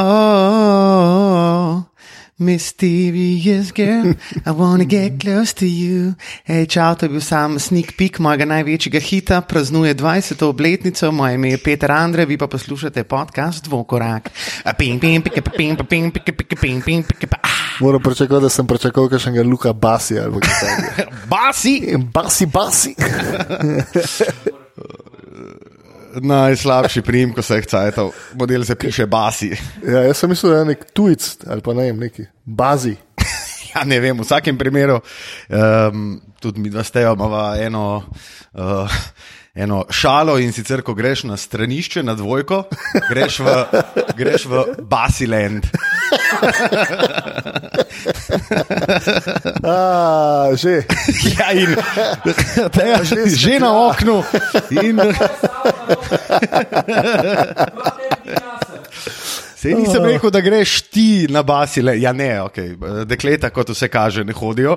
Oh, mysterious girl, I wanna get close to you. Hej, čau, to je bil sam sneak peek mojega največjega hita, praznuje 20. obletnico, moje ime je Peter Andre, vi pa poslušate podcast Dvokorak. Moram pričakovati, da sem pričakoval kakšnega Luka Basi ali kaj takega. basi! Basi, basi! Najslabši prijem, ko se je cajtal, model se piše Basi. Ja, jaz sem mislil, da je nek tujec ali pa ne vem, neki bazi. Ja, ne vem, v vsakem primeru, um, tudi mi dva stejo, imamo eno, uh, eno šalo in sicer, ko greš na stranišče, na dvojko, greš v, greš v Basiland. A, že. Ja, in teja, že, že na oknu. In, Sej nisem rekel, da greš ti na basile. Ja, ne, okay. dekleta, kot vse kaže, ne hodijo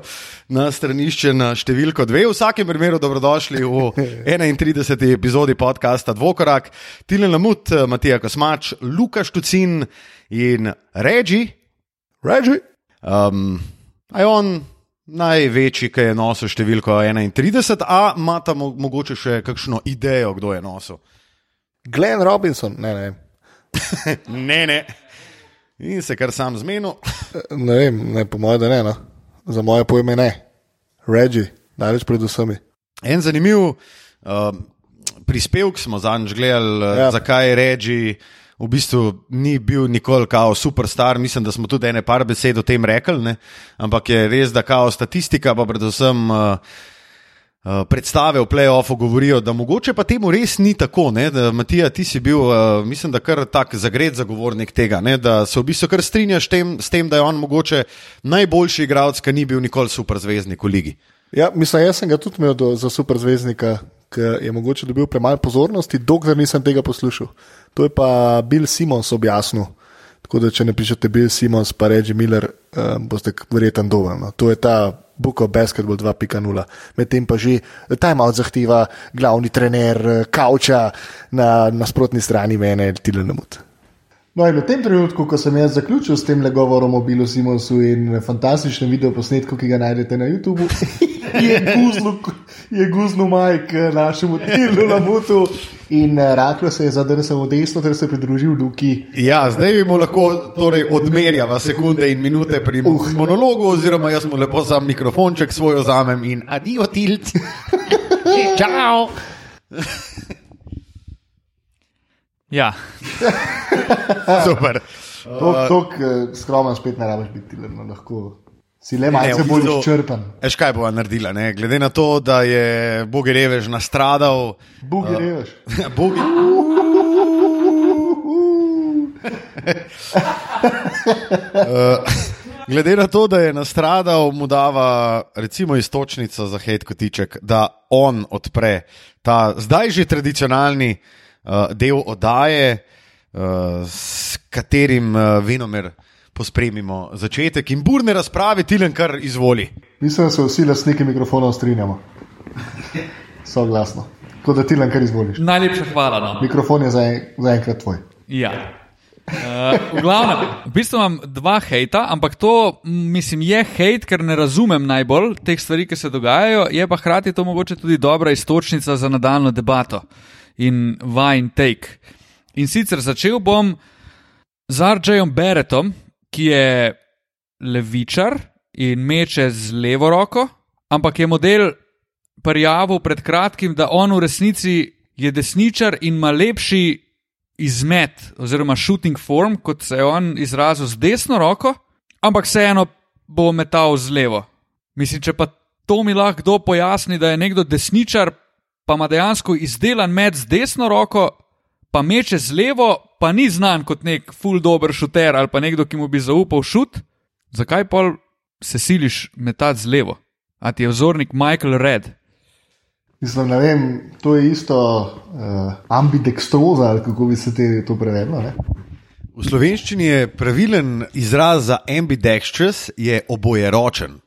na stranišče na številko dve. V vsakem primeru, dobrodošli v 31. epizodi podcasta Dvokorak, Tilen Lamut, Matija Kosmač, Lukaš Tucin in Reči. Reži. Um, a je on največji, ki je nosil številko 31, a ima tam mo mogoče še kakšno idejo, kdo je nosil? Glenn Robinson, ne, ne. ne, ne. In se kar sam zmenil. Ne vem, ne, po mojem, da ne. No. Za moje pojme ne. Reži, največ pred vsemi. En zanimiv uh, prispevek smo zadnjič gledali, ja. Ja. zakaj reči. V bistvu ni bil nikoli kao superstar, mislim, da smo tudi ene par besed o tem rekli, ne? ampak je res, da kao statistika, pa predvsem uh, uh, predstave v playoffu govorijo, da mogoče pa temu res ni tako. Ne? Da, Matija, ti si bil, uh, mislim, da kar tak zagret zagovornik tega, ne? da se v bistvu kar strinjaš tem, s tem, da je on mogoče najboljši igralec, ki ni bil nikoli superzvezdnik v ligi. Ja, mislim, jaz sem ga tudi imel do, za superzvezdnika, ki je mogoče dobil premalo pozornosti, dokler nisem tega poslušal. To je pa Bill Simons objasnil. Tako da, če ne pišete Bill Simons, pa reči Miller, um, boste verjetno dovoljni. No. To je ta Book of Basketball 2.0. Medtem pa že timeout zahteva glavni trener eh, Kauča na nasprotni strani mene, Tilenamut. No, in v tem trenutku, ko sem jaz zaključil s tem le govorom o Bilu Simonsu in fantastičnem videoposnetku, ki ga najdete na YouTubu, je guzlo, je guzlo Mike eh, našemu Tilu Lamutu in eh, rahlo se je zadrsal v desno, ter se pridružil Luki. Ja, zdaj bi mu lahko torej, odmerjava sekunde in minute pri uh. monologu, oziroma jaz mu lepo sam mikrofonček svoj vzamem in adijo tilt. Čau! Ja, Super. Tok uh, skromen spet ne rabiš biti, no, lahko si le malce v bolj bistvu- izčrpen. Eš kaj bova naredila, ne? glede na to, da je Bogerevež nastradal. Bugi reveš. Bogi... Uh, glede na to, da je nastradal, mu dava recimo istočnico za hate kotiček, da on odpre ta zdaj že tradicionalni uh, del oddaje, uh, s katerim uh, venomer pospremimo začetek in burne razprave, tilen kar izvoli. Mislim, da se vsi lastniki mikrofonov strinjamo. Soglasno. Kot da ti le kar izvoliš. najlepša hvala. No. Mikrofon je zaenkrat za tvoj. Ja. Uh, v glavnem, v bistvu imam dva hejta, ampak to mislim, je hejt, ker ne razumem najbolj teh stvari, ki se dogajajo, je pa hkrati to mogoče tudi dobra istočnica za nadaljno debato in wine take. In sicer začel bom z Arjayom Beretom, ki je levičar in meče z levo roko, ampak je model prijavil pred kratkim, da on v resnici je desničar in ima lepši izmet, oziroma shooting form, kot se je on izrazil z desno roko, ampak vseeno bo metal z levo. Mislim, če pa to mi lahko kdo pojasni, da je nekdo desničar, pa ima dejansko izdelan met z desno roko, pa meče z levo, pa ni znan kot nek full dober šuter ali pa nekdo, ki mu bi zaupal šut, zakaj pa se siliš metati z levo? A ti je vzornik Michael Red? Mislim, ne vem, to je isto uh, ambidextroza, ali kako bi se te, to prevedlo. Ne? V slovenščini je pravilen izraz za ambidextrous, je obojeročen.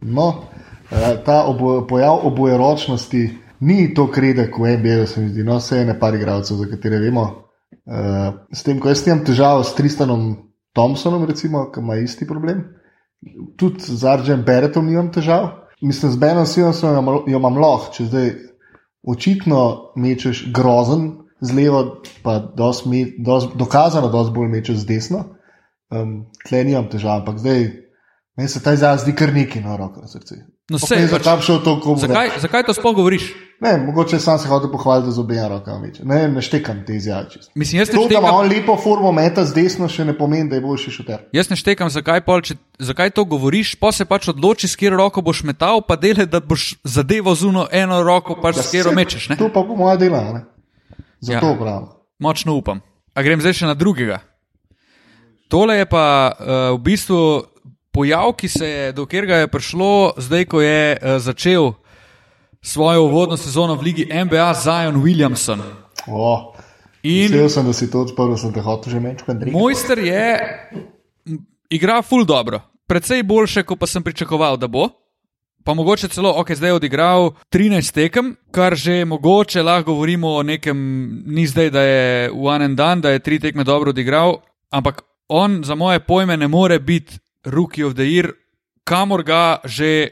No, eh, ta obo, pojav obojeročnosti ni tako redek v NBA, se mi zdi. No, vse je ne par igralcev, za katere vemo. Uh, s tem, ko jaz imam težavo s Tristanom Thompsonom, recimo, ki ima isti problem, tudi z Arjem Beretom nimam težav. Mislim, z Benom Simonsom jo, jo imam lahko, če zdaj očitno mečeš grozen z levo, pa dos me, dos, dokazano, da bolj mečeš z desno. Um, Tle nimam težav, ampak zdaj meni se ta izraz zdi kar neki na roko, na srce. No, sej, pač- zakaj? Zakaj, zakaj to sploh govoriš? Ne, mogoče sam se hotel pohvaliti, z obema rokama meče. Ne, ne štekam te izjave. Mislim, To, da ima štekam, on lepo formo meta z desno, še ne pomeni, da je boljši šuter. jaz ne štekam zakaj, pol, če, zakaj to govoriš, pa se pač odloči, s katero roko boš metal, pa dele, da boš zadeval zuno eno roko, pač s katero mečeš. Ne? To pa bo moja dela. Ne? Zato Ja. ja. pravim. Močno upam. A grem zdaj še na drugega. Tole je pa uh, v bistvu pojav, ki se je, do katerega je prišlo, zdaj, ko je uh, začel svojo uvodno sezono v Ligi NBA Zion Williamson. Oh, In Mislil sem, da si to odprl, sem te hotel že mečkati. Andrej. mojster je, igra full dobro, precej boljše, kot pa sem pričakoval, da bo. Pa mogoče celo, ok, zdaj je odigral 13 tekem, kar že mogoče lahko govorimo o nekem, ni zdaj, da je v enem dan, da je tri tekme dobro odigral, ampak on za moje pojme ne more biti rookie of the year, kamor ga že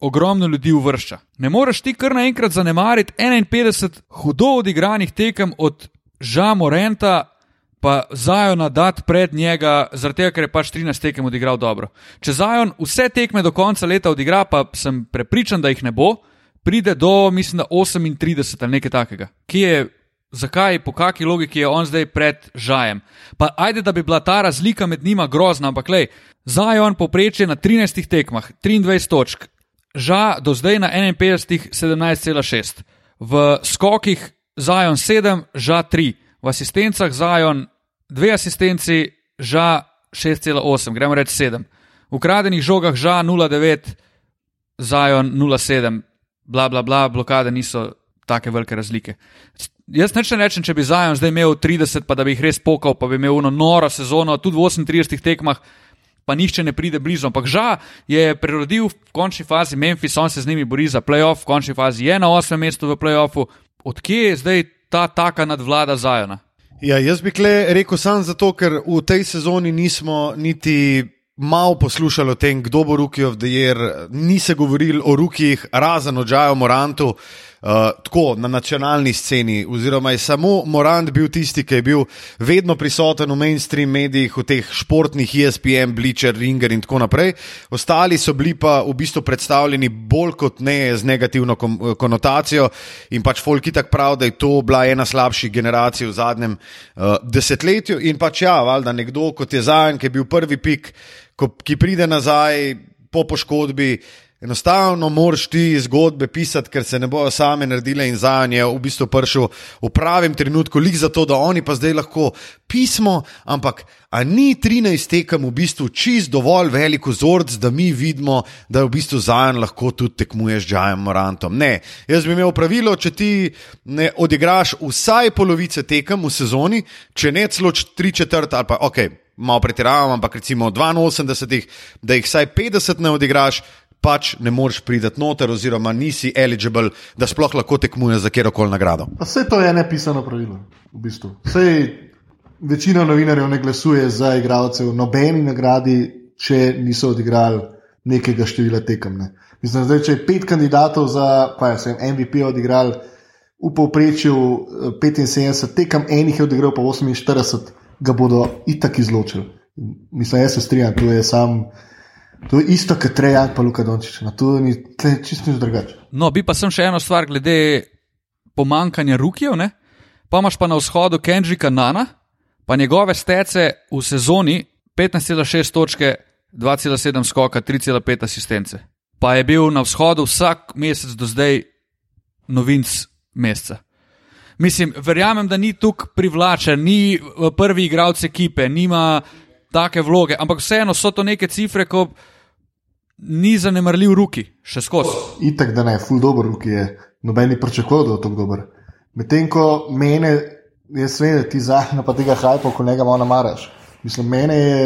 ogromno ljudi uvršča. Ne moreš ti kar naenkrat zanemariti 51 hudo odigranih tekem od Ža Morenta, pa Zajona dati pred njega, zaradi tega, ker je pač 13 tekem odigral dobro. Če Zajon vse tekme do konca leta odigra, pa sem prepričan, da jih ne bo, pride do, mislim, da 38 ali nekaj takega. Kje je, zakaj, po kakšni logiki je on zdaj pred Žajem? Pa ajde, da bi bila ta razlika med njima grozna, ampak lej, Zajon poprečje na 13 tekmah, 23 točk, Ža do zdaj na 51, 17,6. V skokih Zajon 7, Ža 3, v asistencah Zajon 2 asistenci, Ža 6,8, gremo reči 7. V ukradenih žogah Ža 0,9, Zajon 0,7, bla bla bla, blokade niso take velike razlike. Jaz neč ne rečem, če bi Zajon zdaj imel 30, pa da bi jih res pokal, pa bi imel eno noro sezono, tudi v 38 tekmah, pa nihče ne pride blizu. Ampak žal je prerodil v končni fazi Memphis, on se z njimi bori za playoff, v končni fazi je na 8. mestu v playoffu. Odkje je zdaj ta taka nadvlada Zajona? Ja, jaz bi rekel samo zato, ker v tej sezoni nismo niti malo poslušali o tem, kdo bo Rookie of the Year, ni se govorili o rukih, razen o Džaju Morantu. Uh, tako na nacionalni sceni, oziroma je samo Morant bil tisti, ki je bil vedno prisoten v mainstream medijih, v teh športnih ESPN, Bleacher, Ringer in tako naprej. Ostali so bili pa v bistvu predstavljeni bolj kot ne z negativno kom, konotacijo in pač Folki tak prav, da je to bila ena slabših generacij v zadnjem uh, desetletju. In pač ja, valjda nekdo kot je Zajan, ki je bil prvi pik, ko, ki pride nazaj po poškodbi. Enostavno moraš ti zgodbe pisati, ker se ne bojo same naredile in za nje v bistvu prišel v pravem trenutku, lik za to, da oni pa zdaj lahko pismo, ampak a ni 13 tekem v bistvu čist dovolj velik vzorc, da mi vidimo, da v bistvu zajan lahko tudi tekmuješ z Džajem Morantom. Ne, jaz bi imel pravilo, če ti ne odigraš vsaj polovice tekem v sezoni, če ne celo tri četrt ali pa ok. Malo pretiravam, ampak recimo 82, da jih vsaj 50 ne odigraš, pač ne moreš priti noter, oziroma nisi eligible, da sploh lahko tekmuješ za kjerkoli nagrado. Pa vse to je nepisano pravilo. V bistvu. Vsej, večina novinarjev ne glasuje za igralce v nobeni nagradi, če niso odigrali nekega števila tekem. Ne. Mislim, zdaj, če je pet kandidatov za pa, ja, sem, MVP odigrali v povprečju eh, 75 tekem, enih je odigral pa 48, ga bodo itak izločili. Mislim, jaz se strinjam, to je sam. To je isto, kot Trejak pa Luka Dončić. Na to ni čisto drugače. No, bi pa sem še eno stvar glede pomankanja rukijev. Ne? Pa imaš pa na vzhodu Kendrika Nana, pa njegove stece v sezoni 15,6 točke, 2,7 skoka, 3,5 asistence. Pa je bil na vzhodu vsak mesec do zdaj novinc meseca. Mislim, verjamem, da ni tukaj privlačen, ni eh, prvi igralec ekipe, nima take vloge, ampak vseeno so to neke cifre, ko ni zanemarljiv ruki, še skozi. Itak, da ne, ful dobro, ki je noben ni pričakoval, da je tako dober. Medtem ko mene, jaz vem, ti zadnja pa tega hajpa, ko njega malo namaraš. Mislim, mene je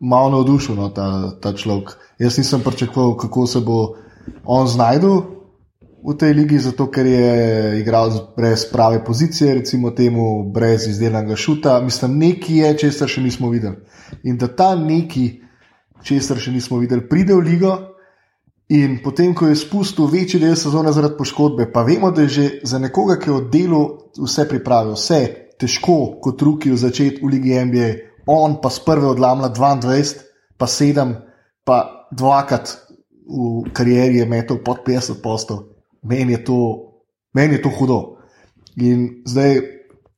malo navdušil no, ta, ta človek. Jaz nisem pričakoval, kako se bo on znajdel v tej ligi, zato ker je igral brez prave pozicije, recimo temu, brez izdelanega šuta. Mislim, nekaj je, česar še nismo videli. In da ta nekaj, česar še nismo videli, pride v ligo. In potem, ko je spustil večji del sezone zaradi poškodbe, pa vemo, da je že za nekoga, ki je od delu vse pripravil, vse težko kot ruki v začetku v Ligi NBA, on pa s prve odlamla 22, pa 7, pa dvakrat v karieri je metal pod 50 postov meni je, men je to hudo. In zdaj,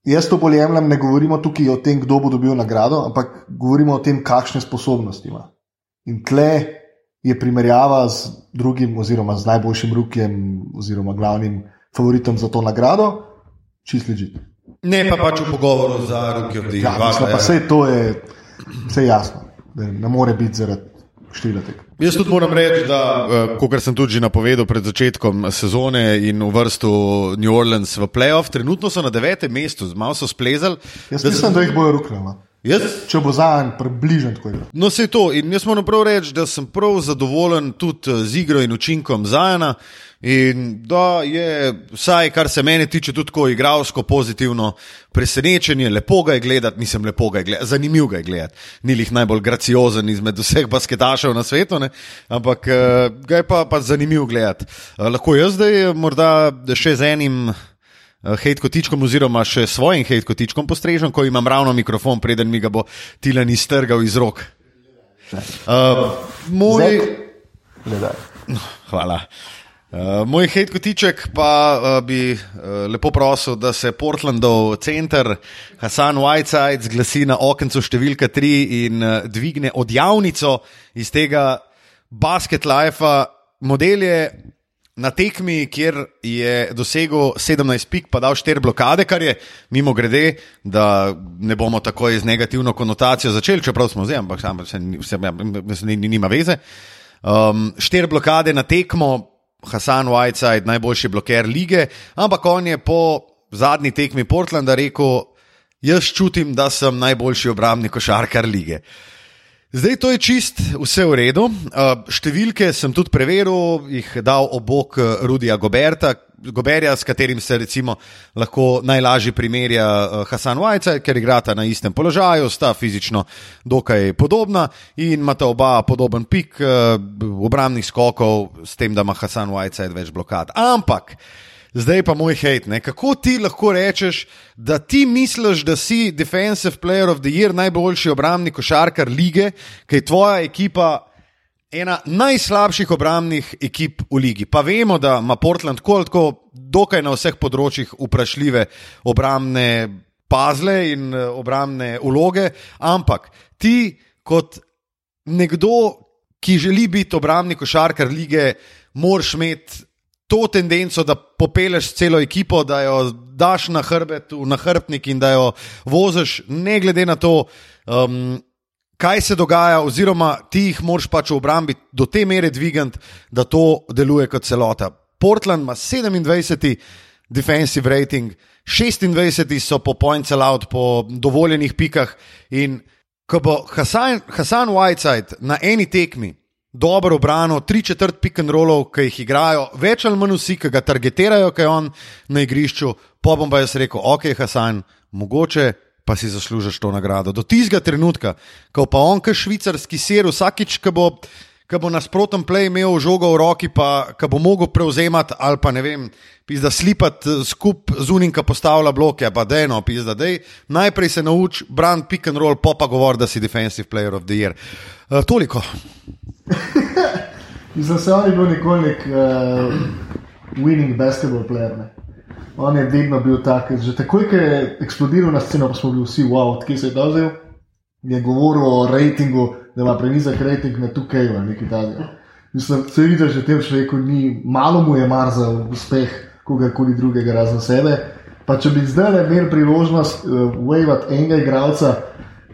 jaz to bolj jemljem, ne govorimo tukaj o tem, kdo bo dobil nagrado, ampak govorimo o tem, kakšne sposobnosti ima. In tle je primerjava z drugim, oziroma z najboljšim rukem, oziroma glavnim favoritom za to nagrado, čist ležite. Ne pa pač v pogovoru za roke od tega. Ja, pa vse to je, vse jasno, da ne more biti zaradi števila tega. Jaz tudi moram reči, da, uh, kot sem tudi napovedal pred začetkom sezone in v vrstu New Orleans v playoff, trenutno so na devetem mestu, malo so splezali. Jaz mislim, da, da jih bojo rukljali. Jaz? Če bo za en približen tako. No, se to. In jaz moram prav reči, da sem prav zadovoljen tudi z igro in učinkom Zajana. In da je, vsaj kar se mene tiče, tudi tako igralsko pozitivno presenečenje, lepo ga je gledati, nisem lepo ga je gledati, zanimivo ga je gledati. Ni jih najbolj graciozen izmed vseh basketašev na svetu, ne? ampak uh, ga je pa, pa zanimivo gledati. Uh, lahko jaz zdaj morda še z enim. Eh, hejt kotičkom, oziroma še svojim hejt kotičkom postrežem, ko imam ravno mikrofon, preden mi ga bo Tilan iztrgal iz rok. Uh, moj... Hvala. Uh, moj hejt kotiček pa uh, bi uh, lepo prosil, da se Portlandov center Hasan Whiteside zglasi na okencu številka 3 in uh, dvigne odjavnico iz tega basket life. Model je na tekmi, kjer je dosegel 17 pik, pa dal 4 blokade, kar je mimo grede, da ne bomo tako z negativno konotacijo začeli, čeprav smo zdaj, ampak se, se, se, nima veze. Um, 4 blokade na tekmo. Hasan Whiteside, najboljši bloker lige, ampak on je po zadnji tekmi Portlanda rekel: Jaz čutim, da sem najboljši obrambni košarkar lige. Zdaj to je čist, vse v redu. Uh, številke sem tudi preveril, jih dal obok uh, Rudija Goberta, Goberja, s katerim se recimo lahko najlažje primerja uh, Hasan Vajca, ker igrata na istem položaju, sta fizično dokaj podobna in imata oba podoben pik obrambnih skokov, s tem, da ima Hasan Vajca več blokad. Ampak. Zdaj pa moj hate. Ne? Kako ti lahko rečeš, da ti misliš, da si Defensive Player of the Year, najboljši obrambni košarkar lige, ki je tvoja ekipa ena najslabših obrambnih ekip v ligi. Pa vemo, da ima Portland tako, tako dokaj na vseh področjih vprašljive obrambne pazle in eh, obrambne uloge, ampak ti kot nekdo, ki želi biti obrambni košarkar lige, moraš imeti to tendenco, da popeleš celo ekipo, da jo daš na hrbet, v nahrbnik in da jo voziš, ne glede na to. Um, kaj se dogaja, oziroma ti jih moraš pač v obrambi do te mere dvigati, da to deluje kot celota. Portland ima 27. defensive rating, 26. so po points allowed, po dovoljenih pikah. In ko bo Hasan, Hasan Whiteside na eni tekmi dobro obrano, tri četrt pick and rollov, ki jih igrajo, več ali manj vsi, ki ga targetirajo, ki je on na igrišču, pa bom pa jaz rekel, ok, Hasan, mogoče pa si zaslužiš to nagrado. Do tistega trenutka, ko pa on, ki švicarski ser, vsakič, ki bo, ki bo nasproten play imel žogo v roki, pa ki bo mogel prevzemati ali pa ne vem, pizda slipati eh, skup z unim, ki postavlja bloke, pa dejno, pizda, dej. Najprej se nauči brand pick and roll, pa pa govor, da si defensive player of the year. Uh, toliko. Za se on je bil nikoli nek uh, winning basketball player. Ne? On je vedno bil tak, že takoj, ko je eksplodiral na sceno, pa smo bili vsi, wow, odkje se je dozel. Je govoril o rejtingu, da ima prenizek rejting na tukaj ali nekaj takega. Mislim, se vidi, že tem človeku ni, malo mu je mar za uspeh kogarkoli drugega razen sebe. Pa če bi zdaj imel priložnost uh, wavati enega igralca,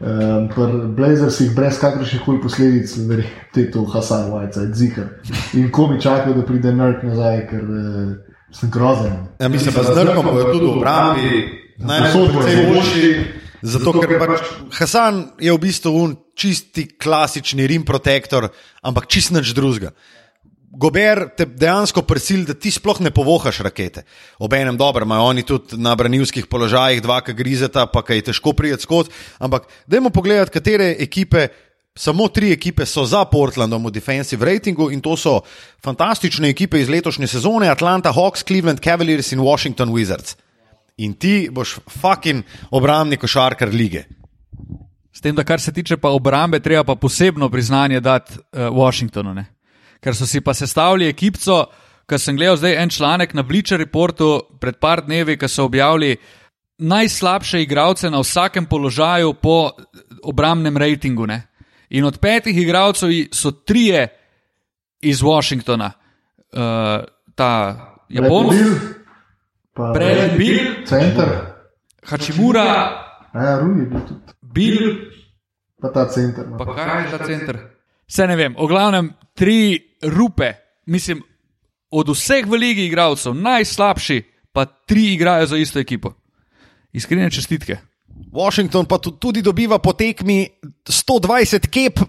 um, pri Blazersih brez kakršnih koli posledic, verjete, to Hasan Vajca, Zika. In ko mi čakajo, da pride Nerk nazaj, ker. Uh, sem grozen. Ja, mislim, da z Drkom bojo tudi v obrambi najboljši. Zato, ker pač Hasan je v bistvu un čisti klasični rim protektor, ampak čist nič drugega. Gober te dejansko prisil, da ti sploh ne povohaš rakete. Obenem dobro, imajo oni tudi na branilskih položajih dva, ki grizeta, pa kaj je težko prijeti skozi. Ampak dajmo pogledati, katere ekipe. Samo tri ekipe so za Portlandom v defensive ratingu in to so fantastične ekipe iz letošnje sezone: Atlanta Hawks, Cleveland Cavaliers in Washington Wizards. In ti boš fucking obrambni košarkar lige. S tem, da kar se tiče pa obrambe, treba pa posebno priznanje dati uh, Washingtonu. Ne? Ker so si pa sestavili ekipco, ki sem gledal zdaj en članek na Bleacher Reportu pred par dnevi, ki so objavili najslabše igralce na vsakem položaju po obrambnem rejtingu. Ne? In od petih igralcev so trije iz Washingtona, uh, ta Japonski, Brad Bill, Center. Hačimura, Ja, Rui je bil tudi. Bill, Pa ta center. No. pa kaj je ta center. Vse ne vem, o glavnem tri rupe, mislim, od vseh v ligi igralcev, najslabši, pa tri igrajo za isto ekipo. Iskrene čestitke. Washington pa tu- tudi dobiva po tekmi 120 kep.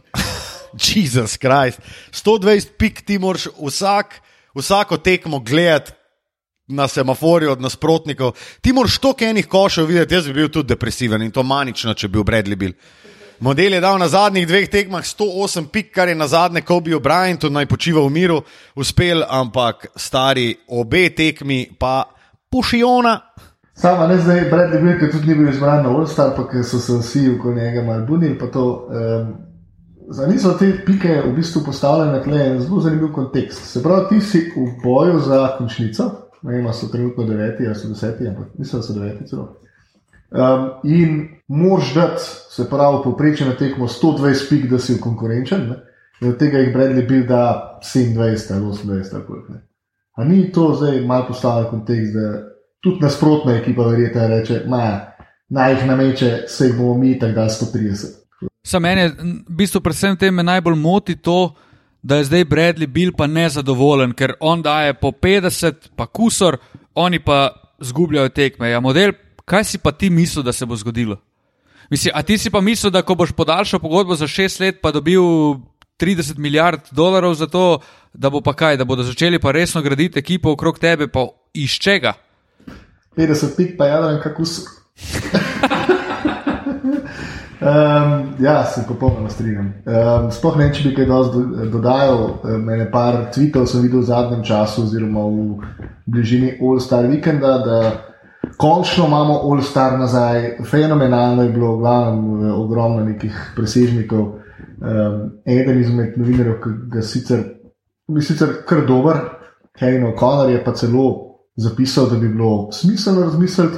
Jezus Krist. 120 pik ti moraš vsak, vsako tekmo gledati na semaforju od nasprotnikov. Ti moraš toliko enih košev videti, jaz bi bil tudi depresiven in to manično, če bi bil Bradley bil. Model je dal na zadnjih dveh tekmah 108 pik, kar je na zadnje Kobe O'Brien, tudi naj počiva v miru, uspel, ampak stari obe tekmi pa pušijona. Sama ne zdaj, Bradley Bill, ki tudi ni bil izbran na All-Star, pa ker so se vsi okoli njega malo bunili. Um, za niso te pike v bistvu postavljene tle en zelo zanimiv kontekst. Se pravi, ti si v boju za končnico, ne vem, so trenutno deveti ali so deseti, ampak mislim, da so deveti celo. Um, in moraš dati, se pravi, povprečje na tekmo 120 pik, da si konkurenčen, ne? in od tega jih Bradley Bill da 27 ali 28 ali koliko. A ni to zdaj malo postavljen kontekst, da tudi nasprotna ekipa verjetno reče, "Ma, naj jih nameče, se jih bomo mi tako dali 130. Sam meni, v bistvu, predvsem tem me najbolj moti to, da je zdaj Bradley Bill pa nezadovoljen, ker on daje po 50, pa kusor, oni pa zgubljajo tekme. Ja, model, kaj si pa ti mislil, da se bo zgodilo? Mislim, a ti si pa mislil, da ko boš podaljšal pogodbo za šest let, pa dobil 30 milijard dolarjev za to, da bo pa kaj, da bodo začeli pa resno graditi ekipo okrog tebe, pa iz čega? 50 pik, pa jadran, kako so. Um, ja, se popolnoma strinjam. Um, sploh ne, vem, če bi kaj do- dodajal. Mene par tweetov sem videl v zadnjem času, oziroma v bližini All-Star vikenda, da končno imamo All-Star nazaj. Fenomenalno je bilo, eh, ogromno nekih presežnikov. Um, eden izmed novinarjev, ki ga sicer, bi sicer kar dober, Kevin O'Connor je pa celo zapisal, da bi bilo smiselno razmisliti,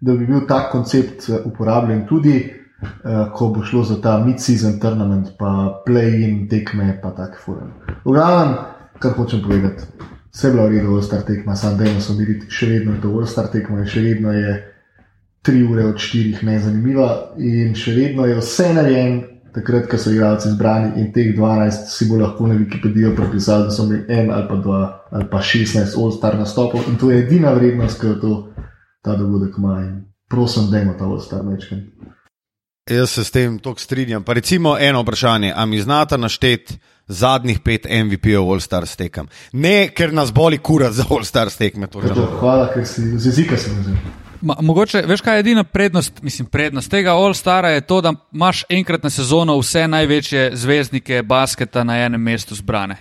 da bi bil tak koncept eh, uporabljen tudi, uh, ko bo šlo za ta mid-season tournament, pa play-in tekme, pa tako furen. V glavnem, kar hočem povedati, vse je bilo v redu, All-Star tekma, sam dejmo so bili še vedno je to All-Star tekma in še vedno je tri ure od štirih nezanimiva in še vedno je vse narejen. Takrat, ko so igralci zbrani in teh 12 si bo lahko na Wikipediji prepisali, da so imeli en ali pa dva ali pa 16 all-star nastopov in to je edina vrednost, ki jo to, ta dogodek ima. In prosim, dajmo ta all-star mečken. Jaz se s tem tako strinjam. Pa recimo eno vprašanje, a mi znata našteti zadnjih pet MVP-ov All-Star stekam? Ne, ker nas boli kura za All-Star stekme. hvala, ker si z jezika sem vzel. Ma, mogoče, veš, kaj je edina prednost, mislim, prednost tega All-Stara je to, da imaš enkrat na sezono vse največje zvezdnike basketa na enem mestu zbrane.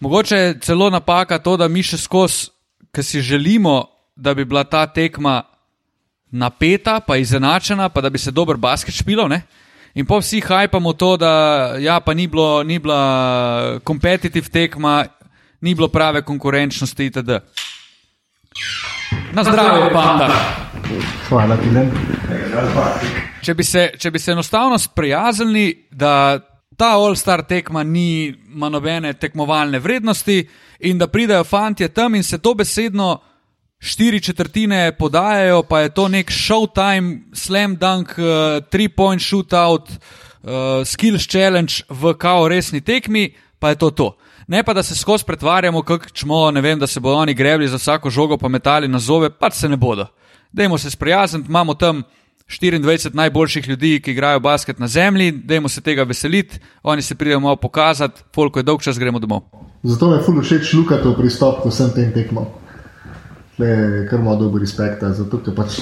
Mogoče je celo napaka to, da mi še skozi, ki si želimo, da bi bila ta tekma napeta, pa izenačena, pa da bi se dober basket špilal. Ne? In pa vsi hajpamo to, da ja, pa ni, bilo, ni bila kompetitiv tekma, ni bilo prave konkurenčnosti itd. Na zdravje, panda. Hvala ti, Len. Če bi se, če bi se enostavno sprijaznili, da ta All-Star tekma ni, ima nobene tekmovalne vrednosti in da pridejo fanti tam in se to besedno štiri četrtine podajajo, pa je to nek showtime, slam dunk, uh, three-point shootout, uh, skills challenge v kao resni tekmi, pa je to to. Ne pa, da se skozi pretvarjamo, kako čmo, ne vem, da se bodo oni grebli za vsako žogo, pa metali na zove, pač se ne bodo. Dajmo se sprijazniti, imamo tam 24 najboljših ljudi, ki igrajo basket na zemlji, dajmo se tega veseliti, oni se pridejo malo pokazati, koliko je dolg čas, gremo domov. Zato me fully všeč Lukatov pristop k vsem tem tekmom. Le, kar ima dober respekt, zato ker pač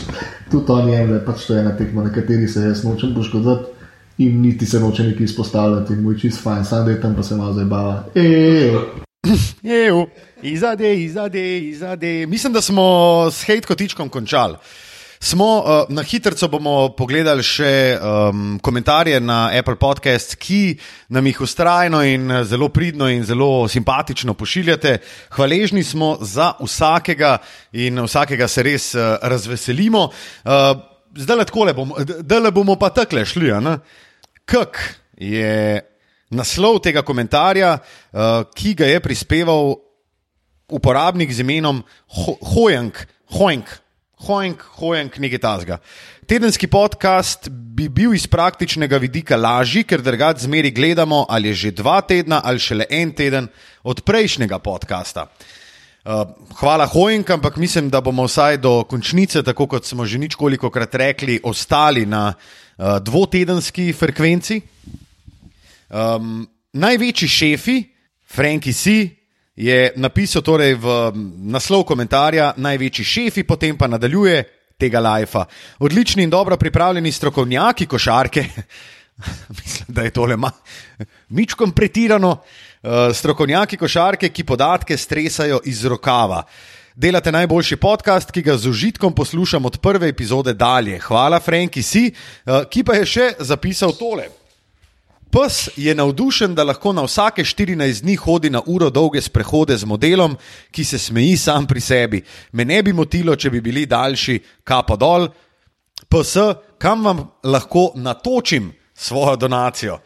tudi on je, da pač to je ena tekma, na kateri se jaz nočem poškodovati in niti se noče neki izpostavljati in moj čist fajn, sam da je tam pa se malo zabava. Ejo, izade, izade, izade. Mislim, da smo s hate kotičkom končali. Smo, uh, na hitro bomo pogledali še um, komentarje na Apple Podcast, ki nam jih ustrajno in zelo pridno in zelo simpatično pošiljate. Hvaležni smo za vsakega in vsakega se res uh, razveselimo. Uh, zdaj le bomo, bomo pa takle šli. Kak je naslov tega komentarja, uh, ki ga je prispeval uporabnik z imenom Hojenk. Hojenk. Hojenk, hojenk, nekaj tasga. Tedenski podcast bi bil iz praktičnega vidika lažji, ker drugač zmeri gledamo, ali je že dva tedna ali šele en teden od prejšnjega podcasta. Uh, hvala, Hojenk, ampak mislim, da bomo vsaj do končnice, tako kot smo že ničkoliko krat rekli, ostali na uh, dvotedenski frekvenci. Um, največji šefi, Franki si, je napisal torej v naslov komentarja največji šefi, potem pa nadaljuje tega lajfa. Odlični in dobro pripravljeni strokovnjaki košarke. Mislim, da je tole mičkom pretirano. Uh, strokovnjaki košarke, ki podatke stresajo iz rokava. Delate najboljši podcast, ki ga z užitkom poslušam od prve epizode dalje. Hvala, Franki, si, uh, ki pa je še zapisal tole. Pes je navdušen, da lahko na vsake 14 dni hodi na uro dolge sprehode z modelom, ki se smeji sam pri sebi. Me ne bi motilo, če bi bili daljši, kapo dol. Pes, kam vam lahko natočim svojo donacijo?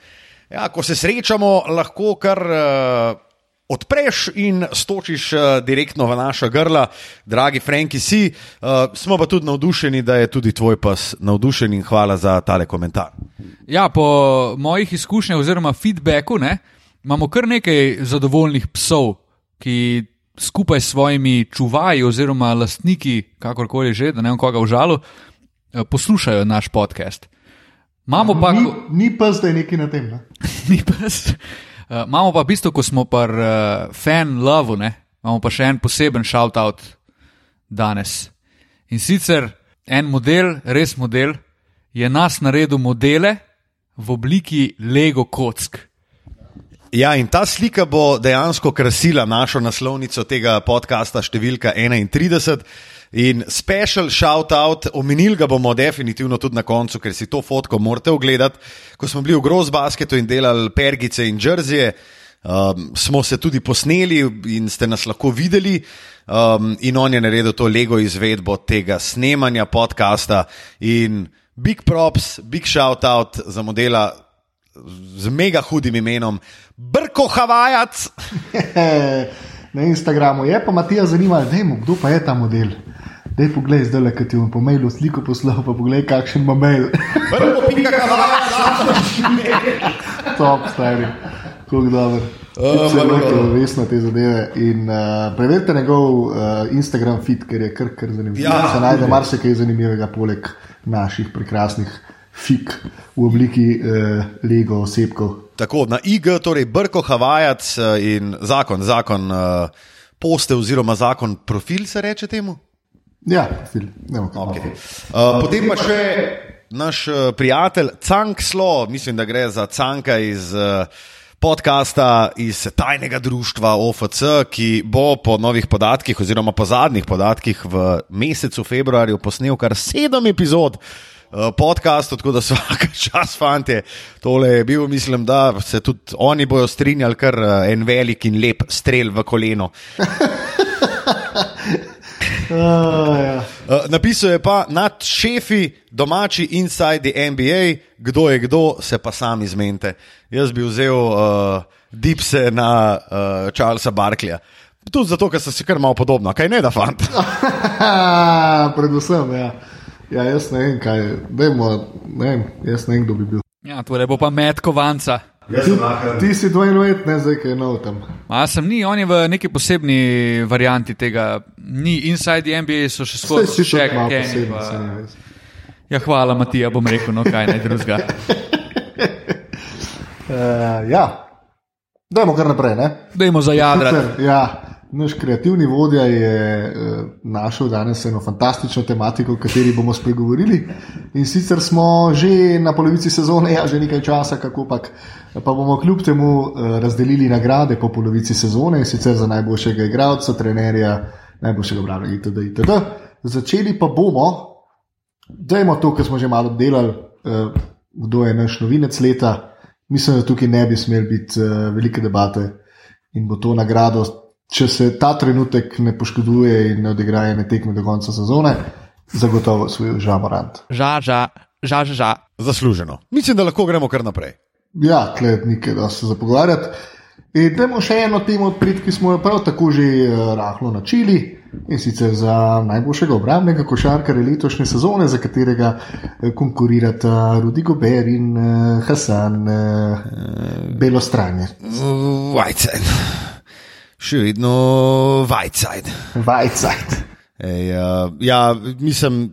Ja, ko se srečamo, lahko kar. Uh, odpreš in stočiš uh, direktno v naša grla, dragi Franki, si. Uh, smo pa tudi navdušeni, da je tudi tvoj pas navdušen in hvala za tale komentar. Ja, po mojih izkušnjah oziroma feedbacku ne, imamo kar nekaj zadovoljnih psov, ki skupaj s svojimi čuvaji oziroma lastniki, kakorkoli že, da ne vem koga v žalu, uh, poslušajo naš podcast. Imamo pa. Ni, ni pa zdaj neki na tem. Ne? ni pa zdaj. Uh, imamo pa v bistvu, ko smo pa uh, fan love, ne? imamo pa še en poseben shout-out danes. In sicer en model, res model, je nas naredil modele v obliki Lego kock. Ja, in ta slika bo dejansko krasila našo naslovnico tega podcasta, številka 31. In special shout out, omenili ga bomo definitivno tudi na koncu, ker si to fotko morate ogledati. Ko smo bili v Grozbasketu in delali pergice in džrzije, um, smo se tudi posneli in ste nas lahko videli. Um, in on je naredil to lego izvedbo tega snemanja podcasta. In big props, big shout out za modela z mega hudim imenom Brko Havajac. Na Instagramu je pa Matija zanimivo, kdo pa je ta model. Dej poglej, zdaj le, ki ti bom po mailu sliko poslal, pa poglej, kakšen ima mail. Prvo, pika, Top, stari, kako dobro. Zelo je resno te zadeve. In uh, preverite njegov uh, Instagram feed, ker je kar, kar zanimiv. Ja, se najde marsikaj zanimivega, poleg naših prekrasnih fik v obliki uh, Lego osebkov. Tako, na IG, torej Brko Havajac in zakon, zakon uh, poste oziroma zakon profil se reče temu. Ja, film. Okay. Uh, potem pa še naš uh, prijatelj Cank Slo, mislim, da gre za Canka iz uh, podcasta iz tajnega društva OFC, ki bo po novih podatkih, oziroma po zadnjih podatkih v mesecu februarju posnel kar sedem epizod. Podcast, tako da vsak čas, fanti, tole je bil, mislim, da se tudi oni bojo strinjali, kar en velik in lep strel v koleno. Uh, ja. uh, napisal je pa nad šefi, domači inside the NBA, kdo je kdo, se pa sami zmente. Jaz bi vzel uh, dipse na uh, Charlesa Barkleya. Tudi zato, ker so si kar malo podobno, kaj ne da fant. Predvsem, ja. ja, jaz ne vem, kaj, Dejmo, ne vem, jaz ne vem, kdo bi bil. Ja, to je bo pa med kovanca. Ti, ti si 22, ne zdaj, kaj je nov tam. Ma, sem ni, on je v neki posebni varianti tega. Ni inside the NBA, so še skozi vse. Še kaj posebnega. Ja, hvala, Matija, bom rekel, no kaj naj drugega. Uh, ja, dajmo kar naprej. Ne? Dajmo za jadra. Ja. Naš kreativni vodja je uh, našel danes eno fantastično tematiko, o kateri bomo spregovorili. In sicer smo že na polovici sezone, ja, že nekaj časa, kako pač. Pa bomo kljub temu uh, razdelili nagrade po polovici sezone in sicer za najboljšega igralca, trenerja, najboljšega branilca itd., itd. Začeli pa bomo, dajmo to, kar smo že malo delali, uh, kdo je naš novinec leta. Mislim, da tukaj ne bi smel biti velike debate in bo to nagrado, če se ta trenutek ne poškoduje in ne odigra ene tekme do konca sezone, zagotovo svoj žamorant. Ža, ža, ža, ža, ža. Zasluženo. Mislim, da lahko gremo kar naprej. Ja, kled nekaj, da se zapogovarjati. In dajmo še eno temo odprit, ki smo jo prav tako že uh, rahlo načeli. In sicer za najboljšega obrambnega košarkarja letošnje sezone, za katerega eh, konkurirata Rudi Gober in uh, Hasan uh, Belostranje. Še vedno Whiteside. Vajcajt. Ej, uh, ja, mislim,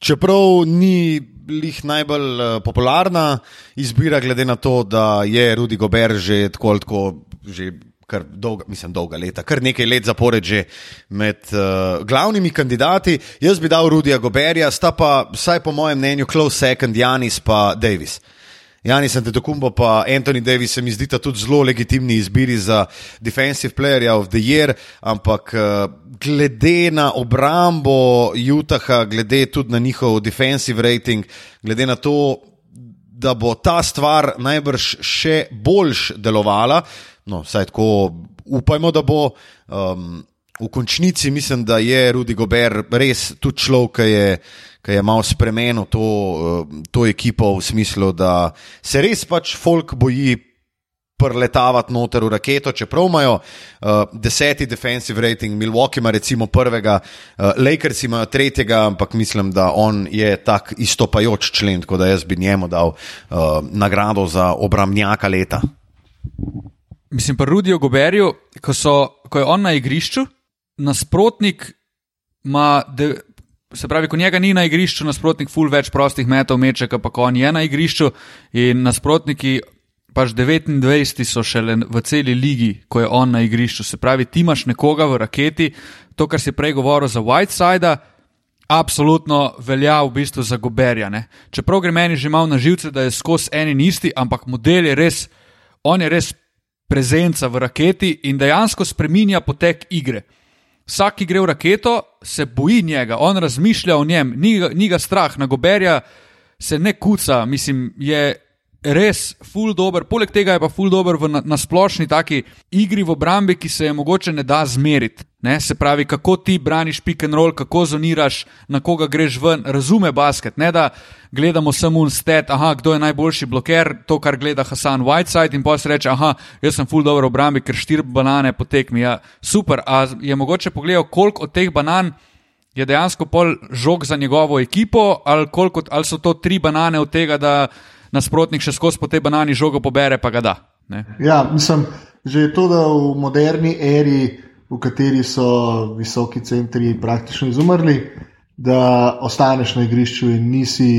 čeprav ni lih najbolj uh, popularna izbira, glede na to, da je Rudi Gober že tako ali tako. Že Kar dolga, mislim, dolga leta, kar nekaj let zapored že med uh, glavnimi kandidati. Jaz bi dal Rudija Goberja, sta pa, vsaj po mojem mnenju, close second, Janis pa Davis. Janis Antetokounmpo pa Anthony Davis se mi zdita tudi zelo legitimni izbiri za Defensive Player of the Year, ampak uh, glede na obrambo Utaha, glede tudi na njihov defensive rating, glede na to, da bo ta stvar najbrž še boljš delovala, no, vsaj tako upajmo, da bo. Um, v končnici mislim, da je Rudi Gober res tudi človek, ki je, ki je malo spremenil to, uh, to ekipo v smislu, da se res pač folk boji. Prletavati noter v raketo, čeprav imajo uh, deseti defensive rating, Milwaukee ima recimo prvega, uh, Lakers imajo tretjega, ampak mislim, da on je tak istopajoč člen, tako da jaz bi njemu dal uh, nagrado za obramnjaka leta. Mislim pa Rudijo Goberju, ko, so, ko je on na igrišču, nasprotnik ima, de, se pravi, ko njega ni na igrišču, nasprotnik ful več prostih metov meče, pa ko on je na igrišču in nasprotniki. Pač 29 so šele v celi ligi, ko je on na igrišču. Se pravi, ti imaš nekoga v raketi, to, kar si prej govoril za Whiteside, absolutno velja v bistvu za Goberja. Ne? Čeprav gre meni že malo na živce, da je skozi en in isti, ampak model je res, on je res prezenca v raketi in dejansko spreminja potek igre. Vsak, ki gre v raketo, se boji njega, on razmišlja o njem, ni, ni ga strah, na Goberja se ne kuca, mislim, je res full dober. Poleg tega je pa full dober v na, na splošni taki igri v obrambi, ki se je mogoče ne da zmeriti. Ne? Se pravi, kako ti braniš pick and roll, kako zoniraš, na koga greš ven, razume basket. Ne da gledamo samo un stet, aha, kdo je najboljši bloker, to, kar gleda Hasan Whiteside in pa se reče, aha, jaz sem full dobro obrambi, ker štir banane potekmi. Ja, super, a je mogoče pogledal, koliko od teh banan je dejansko pol žog za njegovo ekipo, ali, koliko, ali so to tri banane od tega, da nasprotnik še skozi po tej banani žogo pobere, pa ga da. Ne? Ja, mislim, že to, da v moderni eri, v kateri so visoki centri praktično izumrli, da ostaneš na igrišču in nisi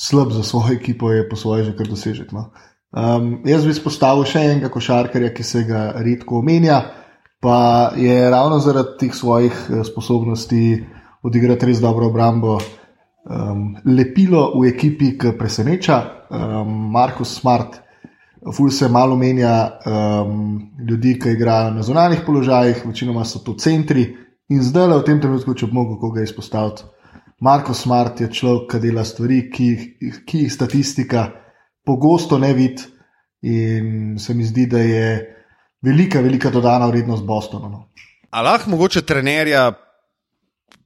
slab za svojo ekipo, je po svoje že kar dosežek. No. Um, jaz bi izpostavil še enega košarkarja, ki se ga redko omenja, pa je ravno zaradi teh svojih eh, sposobnosti odigrati res dobro obrambo. Um, lepilo v ekipi, ki preseneča, um, Markus Smart, Ful se malo menja um, ljudi, ki igrajo na zunanjih položajih, večinoma so to centri. In zdaj, v tem trenutku, če bi mogel koga izpostaviti, Marko Smart je človek, ki dela stvari, ki jih, ki jih statistika pogosto ne vidi. In se mi zdi, da je velika, velika dodana vrednost Bostonu. No. A lahko mogoče trenerja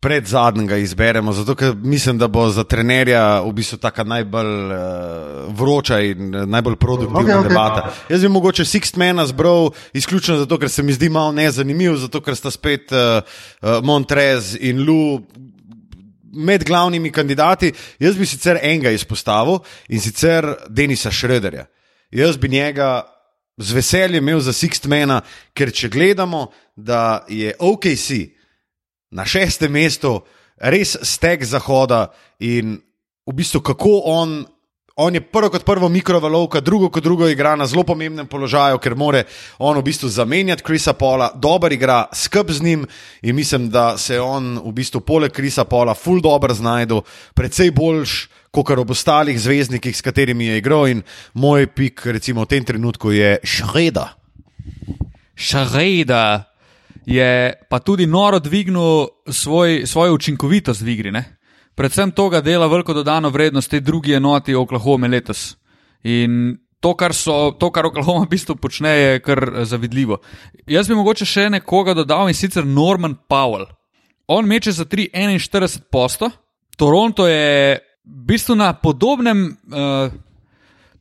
pred zadnjega izberemo, zato ker mislim, da bo za trenerja v bistvu taka najbolj uh, vroča in eh, najbolj produktivna okay, okay. debata. Jaz bi mogoče Sixtmana zbral izključno zato, ker se mi zdi malo nezanimiv, zato ker sta spet uh, uh, Montrez in Lu. Med glavnimi kandidati, jaz bi sicer enega izpostavil in sicer Denisa Šrederja. Jaz bi njega z veseljem imel za Sixtmana, ker če gledamo, da je OKC na šestem mestu res stek zahoda in v bistvu kako on. On je prvo kot prvo mikrovalovka, drugo kot drugo igra na zelo pomembnem položaju, ker more on v bistvu zamenjati Krisa Pola, dober igra skrb z njim in mislim, da se on v bistvu poleg Krisa Pola ful dobro znajdu, precej boljš kot ob ostalih zvezdnikih, s katerimi je igral in moj pik recimo v tem trenutku je Šreda. Šarejda je pa tudi noro dvignil svoj, svojo učinkovitost v igri. Ne? Predvsem to, da dela veliko dodano vrednost tej drugi enoti Oklahoma letos. In to, kar, so, to, kar Oklahoma v bistvu počne, je kar zavidljivo. Jaz bi mogoče še nekoga dodal in sicer Norman Powell. On meče za 3,41 posto, Toronto je v bistvu na podobnem uh,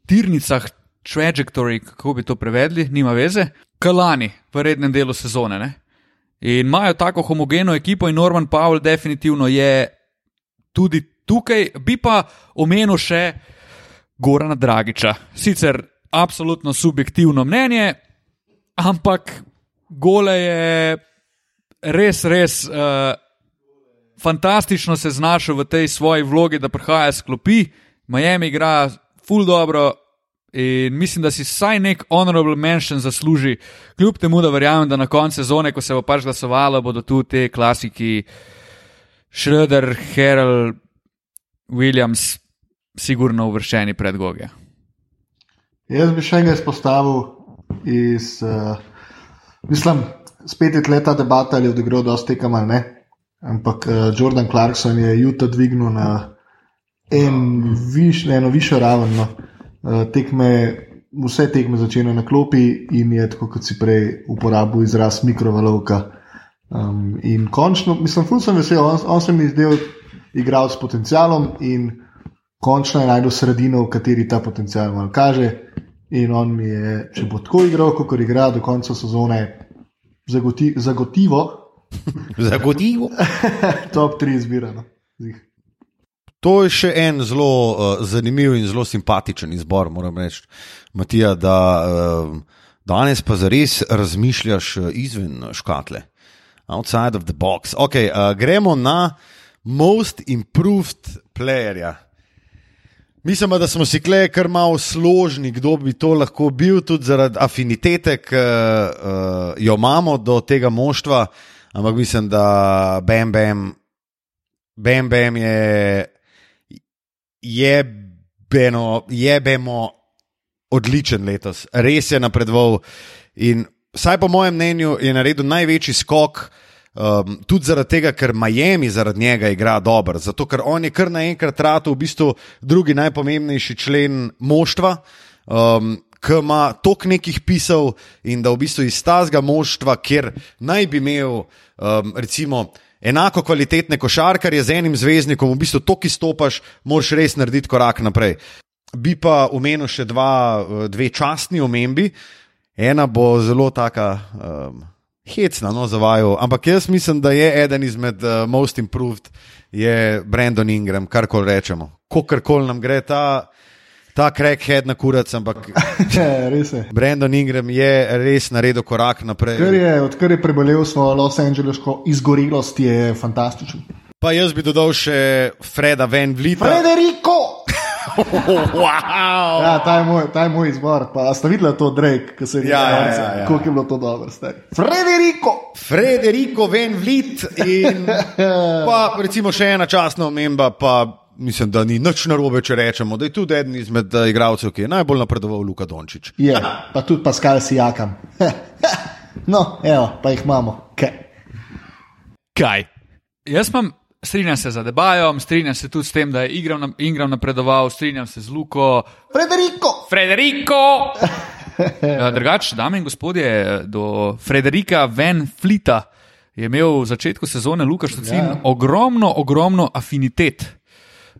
tirnicah, trajectory, kako bi to prevedli, nima veze, kalani v rednem delu sezone. Ne? In imajo tako homogeno ekipo, in Norman Powell definitivno je tudi tukaj. Bi pa omenil še Gorana Dragiča. Sicer absolutno subjektivno mnenje, ampak gole je res, res. Uh, Fantastično se znašel v tej svoji vlogi, da prihaja s klopi, Miami igra full dobro in mislim, da si vsaj nek honorable mention zasluži, kljub temu, da verjamem, da na koncu sezone, ko se bo pač glasovalo, bodo tu te klasiki Schroeder, Harrell, Williams, sigurno uvrščeni pred Goge. Jaz bi še enega izpostavil iz, uh, mislim, spet je leta debata, ali je odigral dosti tekem ali ne. Ampak uh, Jordan Clarkson je Juta dvignil na en viš, eno višjo raven. No. Uh, tekme, vse tekme začnejo na klopi in je tako, kot si prej uporabil izraz mikrovalovka. Um, in končno, mislim, ful sem vesel, on, on se mi zdel igral s potencialom in končno je najdel sredino, v kateri ta potencial malo kaže. In on mi je, če bo tako igral, kot igra do konca sezone, zagoti, zagotivo. Zagotovo. Top 3 izbirano. To je še en zelo uh, zanimiv in zelo simpatičen izbor, moram reči, Matija, da uh, danes pa zares razmišljaš uh, izven škatle, outside of the box. Okay, uh, gremo na most improved playerja. Mislim, da smo si kle kar malo složni, kdo bi to lahko bil, tudi zaradi afinitete, ki uh, jo imamo do tega moštva. Ampak mislim, da Bam Bam, Bam Bam je jebeno, jebemo odličen letos. Res je napredoval in vsaj po mojem mnenju je naredil največji skok. Um, tudi zaradi tega, ker Miami zaradi njega igra dobro, zato ker on je kar naenkrat rato v bistvu drugi najpomembnejši člen moštva, um, ki ima toliko nekih pisov in da v bistvu iz tazga moštva, kjer naj bi imel um, recimo enako kvalitetne košarkarje z enim zvezdnikom, v bistvu to, ki stopaš, moraš res narediti korak naprej. Bi pa omenil še dva, dve častni omembi. Ena bo zelo taka. Um, hecna, no, za vaju. Ampak jaz mislim, da je eden izmed uh, most improved, je Brandon Ingram, kar koli rečemo. Kokorkoli nam gre ta, ta crackhead na kurac, ampak res je. Brandon Ingram je res naredil korak naprej. Odkar je, odkar je prebolel svojo Los Angelesko izgorelost, je fantastičen. Pa jaz bi dodal še Freda Van Vlieta. Frederico! wow! Ja, ta je moj, ta je moj izbor. Pa ste videli to Drake, ki se je Ja, ja, rekel, ja, ja. koliko je bilo to dobro. Star. Frederico! Frederico Van Vliet in pa recimo še ena častna omemba, pa mislim, da ni nič narobe, če rečemo, da je tudi eden izmed uh, igralcev, ki je najbolj napredoval, Luka Dončić. Je, pa tudi Pascal Sijakam. no, evo, pa jih imamo. Okay. Kaj? Jaz imam, strinjam se z Debajom, strinjam se tudi s tem, da je Ingram, na- Ingram napredoval, strinjam se z Luko. Frederico! Frederico! Ja, Drugače, dame in gospodje, do Frederika Van Flita je imel v začetku sezone Lukaš Tocin Ja. ja. ogromno, ogromno afinitet.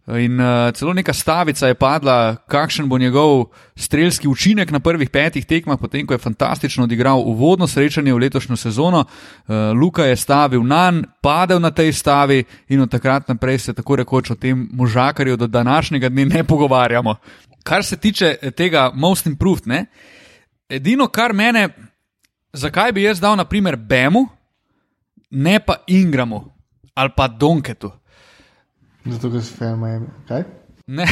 In uh, celo neka stavica je padla, kakšen bo njegov strelski učinek na prvih petih tekmah, potem ko je fantastično odigral uvodno srečanje v letošnjo sezono. Uh, Luka je stavil na nj, padel na tej stavi in od takrat naprej se tako rekoč o tem možakarju do današnjega dne ne pogovarjamo. Kar se tiče eh, tega most improved, ne, edino kar mene, zakaj bi jaz dal naprimer Bemu, ne pa Ingramu ali pa Donketu. Zato, ker si fan Miami. Kaj? Ne.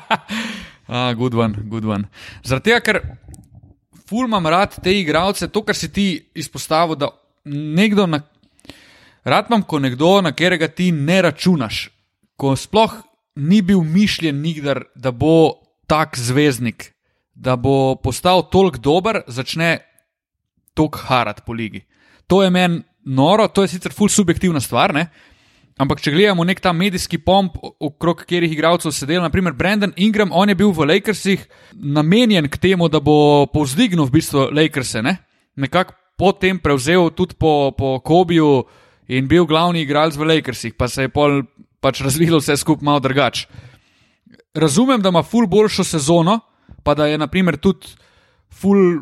ah, good one, good one. Zaradi tega, ker ful imam rad te igralce, to, kar si ti izpostavil, da nekdo, na, rad imam, ko nekdo, na katerega ti ne računaš, ko sploh ni bil mišljen nikdar, da bo tak zvezdnik, da bo postal toliko dober, začne toliko harat po ligi. To je meni noro, to je sicer ful subjektivna stvar, ne? Ampak, če gledamo nek ta medijski pomp, okrog katerih igralcev sedel, naprimer Brendan Ingram, on je bil v Lakersih namenjen k temu, da bo povzdignil v bistvu Lakerse, ne? nekako potem prevzel tudi po, po Kobiju in bil glavni igralec v Lakersih, pa se je pol pač razvilo vse skupaj malo drugače. Razumem, da ima ful boljšo sezono, pa da je naprimer tudi ful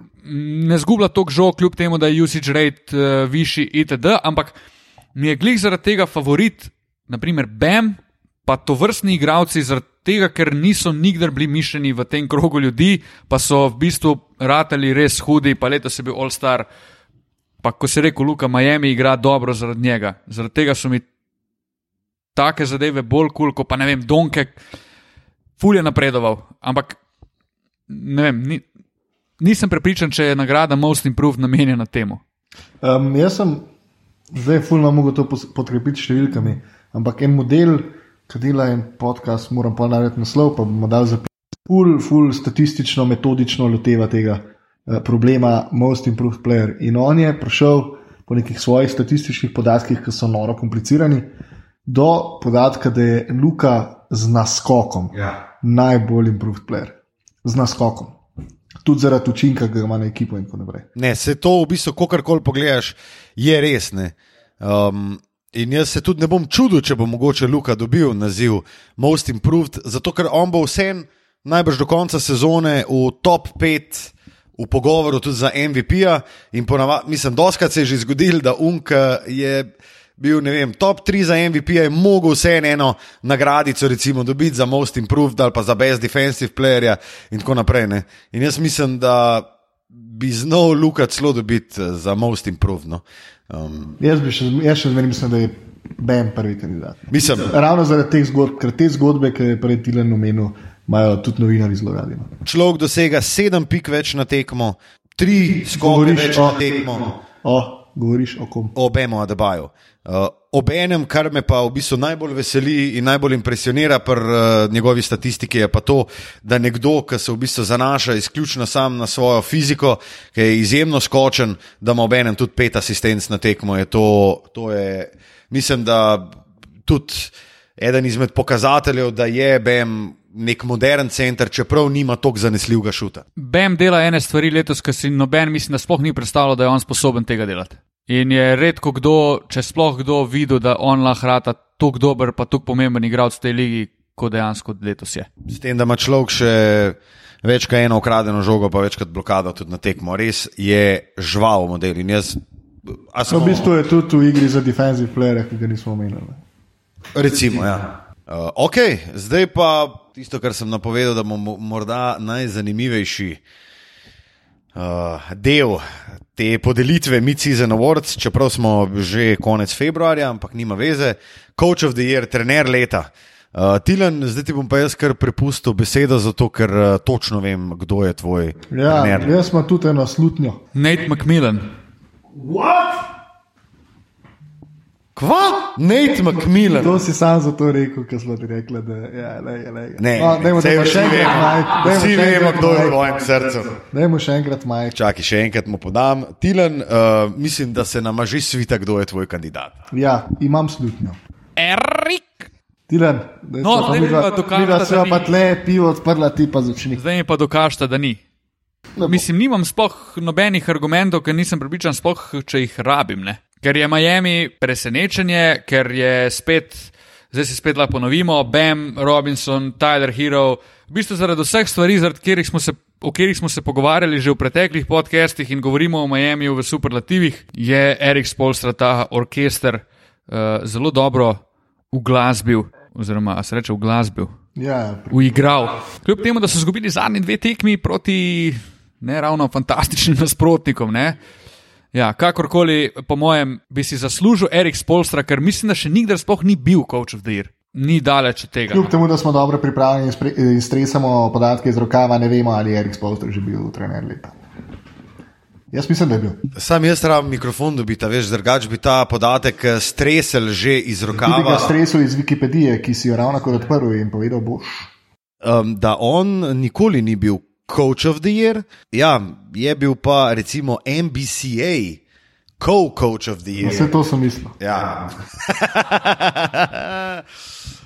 ne zgublja toliko žog, kljub temu, da je usage rate uh, višji itd., ampak mi je glih zaradi tega favorit, naprimer Bam, pa to vrstni igravci, zaradi tega, ker niso nikdar bili mišljeni v tem krogu ljudi, pa so v bistvu ratali res hudi, pa letos je bil All Star. Pa ko se reče, Luka Miami igra dobro zaradi njega. Zaradi tega so mi take zadeve bolj kul, cool, kot pa ne vem, Donke, ful je napredoval. Ampak ne vem, ni, nisem prepričan, če je nagrada Most Improved namenjena temu. Um, jaz sem zdaj fulno mogel to podkrepiti številkami, ampak en model, ki dela en podcast, moram pa narediti naslov, pa bomo dali zapis. Ful, ful, statistično, metodično loteva tega uh, problema Most Improved Player. In on je prišel po nekih svojih statističnih podatkih, ki so noro komplicirani, do podatka, da je Luka z naskokom Ja. najbolj improved player. Z naskokom. Tudi zaradi učinka, ki ga ima na ekipo in tako naprej. Ne, se to v bistvu, kakorkoli pogledaš, je res. ne. Um, in jaz se tudi ne bom čudil, če bo mogoče Luka dobil naziv Most Improved, zato ker on bo vsem najbrž do konca sezone v top 5. V pogovoru tudi za MVP-ja, in ponavadi, mislim, doskrat se je že zgodil, da Unka je bil, vem, top 3 za MVP-ja in mogel vseeno eno nagradico, recimo, dobiti za Most Improved ali pa za Best Defensive Playerja in tako naprej. Ne. In jaz mislim, da bi znal Luka celo dobiti eh, za Most Improved. No. Um, Jaz, bi še, jaz še zmeraj mislim, da je Ben prvi kandidat. mislim, Ravno zaradi teh zgodb, ker te zgodbe, ki je prej Tilan omenil, imajo tudi novinari zelo radi. no. človek dosega sedem pik več na tekmo, tri skoke Govoriš več o- na tekmo. O, govoriš o kom? obema Adebaju. Uh, Obenem, kar me pa v bistvu najbolj veseli in najbolj impresionira pri uh, njegovi statistiki, je pa to, da nekdo, ki se v bistvu zanaša izključno sam na svojo fiziko, ki je izjemno skočen, da ima obenem tudi pet asistenc na tekmo. Je to, to je, mislim, da tudi eden izmed pokazateljev, da je BM nek modern center, čeprav nima tako zanesljivega šuta. Bem dela ene stvari letos, ki si noben, mislim, da sploh ni predstavljal, da je on sposoben tega delati. In je redko kdo, če sploh kdo videl, da on lahko rata tako dober, pa tako pomemben igralec v tej ligi, kot dejansko letos je. S tem, da ima človek še več kot eno ukradeno žogo, pa večkrat blokado tudi na tekmo. Res je žval model. In jaz, a No, samo, v bistvu je tudi v igri za defensive player, ki ga nismo omenili. recimo, ja. Uh, ok, zdaj pa tisto, kar sem napovedal, da bomo morda najzanimivejši uh, del te podelitve Mid-Season Awards, čeprav smo že konec februarja, ampak nima veze. Coach of the Year, trener leta. Uh, Tilen, zdaj ti bom pa jaz kar prepustil besedo, zato ker uh, točno vem, kdo je tvoj Ja, trener. jaz imam tudi eno slutnjo. Nate McMillan. Kva? Nate McMillan. To si sam zato rekel, ker smo ti rekli, da ja, lej, lej. Ne, no, dajmo, vsi vemo. Vsi vemo, kdo je v Mike. tvojem srcu. Dajmo še enkrat Mike. Čakaj, še enkrat mu podam. Tilen, uh, mislim, da se nama že svita, kdo je tvoj kandidat. Ja, imam slutnjo. Erik! Tilan, da No, zdaj mi pa dokažite, da se pa tle pivo odprla, ti pa začni. Zdaj mi pa dokažite, da ni. Mislim, nimam sploh nobenih argumentov, ker nisem pripričan, sploh če jih rabim. Ne? Ker je Miami presenečenje, ker je spet, zdaj se spet lahko ponovimo, Bam, Robinson, Tyler Hero. V bistvu zaradi vseh stvari, zaradi katerih smo se. O katerih smo se pogovarjali že v preteklih podcastih in govorimo o Miamiju v superlativih, je Erik Spolstra ta orkester uh, zelo dobro uglasbil, oziroma se reče uglasbil, Ja, uigral. Kljub temu, da so izgubili zadnji dve tekmi proti ne ravno fantastičnim nasprotnikom. Ne? Ja, kakorkoli, po mojem, bi si zaslužil Erik Spolstra, ker mislim, da še nikdar sploh ni bil coach of the year. ni daleč od tega. Kljub temu, da smo dobro pripravljeni in spre- in stresamo podatke iz rokava, ne vemo, ali je Erik Spolster že bil trener leta. Jaz mislim, da je bil. Sam jaz rabim mikrofon dobiti, a veš, drugač bi ta podatek eh, stresel že iz Tudi ga rokava. stresel iz Wikipedije, ki si jo ravno kar odprl in povedal, boš. um, da on nikoli ni bil coach of the year, ja, je bil pa recimo NBCA, co-coach of the year. Vse to sem mislil. Ja.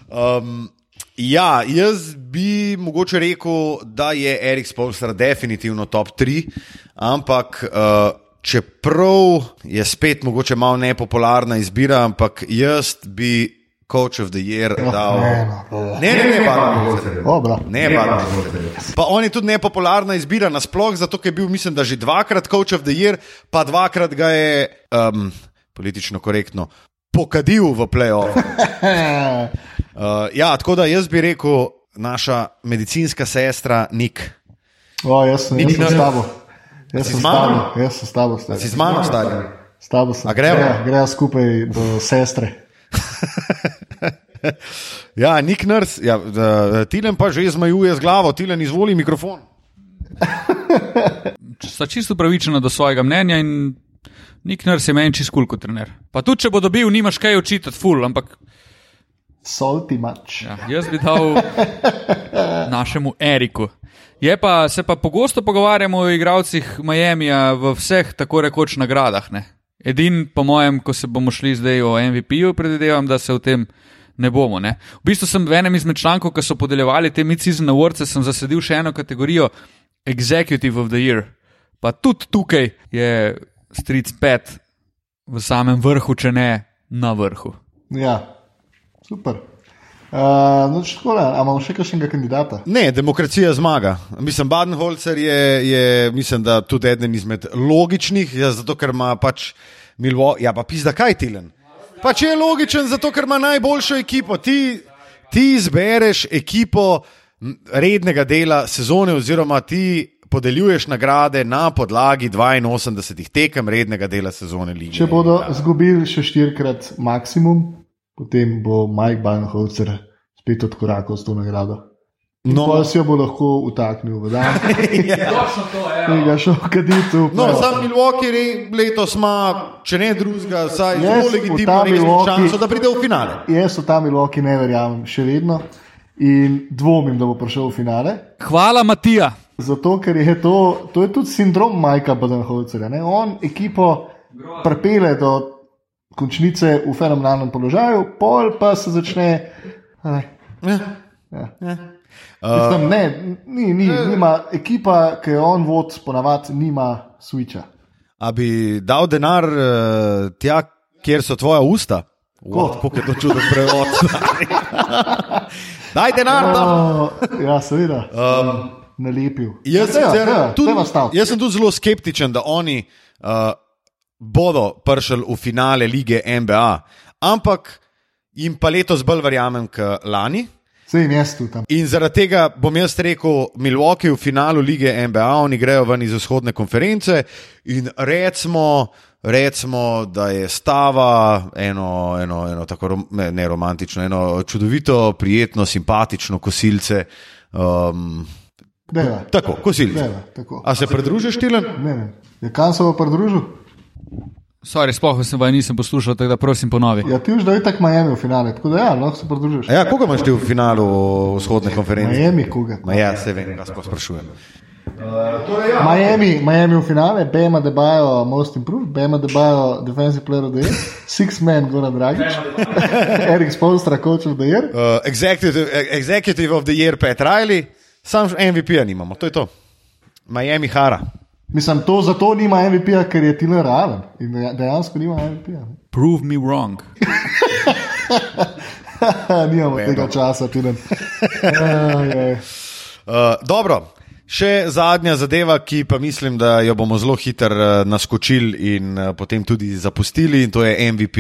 um, ja, jaz bi mogoče rekel, da je Erik Spolster definitivno top 3, ampak uh, čeprav je spet mogoče malo nepopularna izbira, ampak jaz bi coach of the year dal. ne, no. Ne, ne, ne, pa Dobro. ne, pa Pa on je tudi nepopularna izbira, nasploh, zato ker je bil, mislim, da že dvakrat coach of the year, pa dvakrat ga je um, politično korektno pokadil v playoff. Uh, ja, tako da jaz bi rekel, naša medicinska sestra Nik. O, jaz sem, jaz sem s tabo. Jaz sem z s mano? tabo. Jaz sem s tabo. stari. Si z mano stari? S tabo sem. A gremo? Grejo, grejo skupaj do sestre. Ja, Nik Nrs, ja, Tilen pa že zmajuje z glavo, Tilen izvoli mikrofon. Sta čisto pravičena do svojega mnenja in nik nars je meni čist kul kot trener. Pa tudi, če bo dobil, nimaš kaj očitati, ful, ampak Salty mač. ja, jaz bi dal našemu Eriku. Je pa, se pa pogosto pogovarjamo o igralcih Miamija v vseh tako rekoč nagradah. Ne? Edin, po mojem, ko se bomo šli zdaj o MVP-ju, predvidevam, da se o tem ne bomo. Ne? V bistvu sem v enem izmed člankov, ki so podeljevali te mid-season awards, sem zasedil še eno kategorijo Executive of the Year. Pa tudi tukaj je Street 5 v samem vrhu, če ne na vrhu. Ja, super. Uh, no, tako, a imamo še kakšnega kandidata? Ne, demokracija zmaga. Mislim, Baden-Holzer je, je, mislim, da tudi eden izmed logičnih, ja, zato ker ima pač Milwaukee, ja pa pizda kaj Tilen. Pač je logičen, zato ker ima najboljšo ekipo. Ti, ti izbereš ekipo rednega dela sezone, oziroma ti podeljuješ nagrade na podlagi 82 tekem rednega dela sezone lige. Če bodo izgubili še štirikrat maksimum, potem bo Mike Banhofer spet odkorakal s to nagrado. No, No, pa si jo bo lahko utaknil v dan, Točno to je. in ga šel kaditi v no sam Milwaukee letos ima, če ne drugega, Jaz zelo v legitimno Milwaukee- šanso, da pride v finale. Jaz v ta Milwaukee ne verjamem, še vedno. In dvomim, da bo prišel v finale. Hvala, Matija. Zato, ker je to, to je tudi sindrom Majka Badenholzera. Ne? On ekipo prepele do končnice v fenomenalnem položaju, pol pa se začne. Aj, Ja. ja. Mislim, ne, ni, ni, nima, ekipa, ki jo on vodi, ponavadi nima switcha. A bi dal denar uh, tja, kjer so tvoja usta? What, kako je to čuden prevod. Daj denar tam. Oh, ja, seveda. Um, Nalepil. Jaz, Dajva, sicer dajva, tudi, dajva staviti. jaz sem tudi zelo skeptičen, da oni uh, bodo prišli v finale lige NBA, ampak jim pa letos bolj verjamem, kot lani. Sej jim jaz tu tam. In zaradi tega bom jaz rekel, Milwaukee v finalu lige NBA, oni grejo ven iz vzhodne konference in recimo, recimo da je stava eno, eno, eno tako rom, ne, ne romantično, eno čudovito, prijetno, simpatično kosilce. Um, Dajva, tako, kosilce. dajva, tako. A se pridružiš, Tilen? Ne, ne. Je kam se bo pridružil? Sorry, sploh sem vaj nisem poslušal, tako da prosim ponovi. Ja, ti už da je tako Miami v finale, tako da ja, lahko se pridružiš. A Ja, koga imaš ti v finalu vzhodne konference? Miami, koga? Ma ja, se vem, kaj sploh sprašujem. Miami, Miami v finale, Bema Debajo, Most Improved, Bema Debajo, Defensive Player of the Year, Six Man, Goran Dragič, Erik Spolstra, Coach of the Year. Uh, executive, executive of the year Pat Riley, sam MVP-ja nimamo, to je to. Miami Hara. Mislim, to zato nima MVP-ja, ker je Tiller realen in dejansko nima MVP-ja. Prove me wrong. Nimamo tega časa. Ajaj. Uh, dobro, še zadnja zadeva, ki pa mislim, da jo bomo zelo hitro uh, naskočili in uh, potem tudi zapustili, in to je MVP.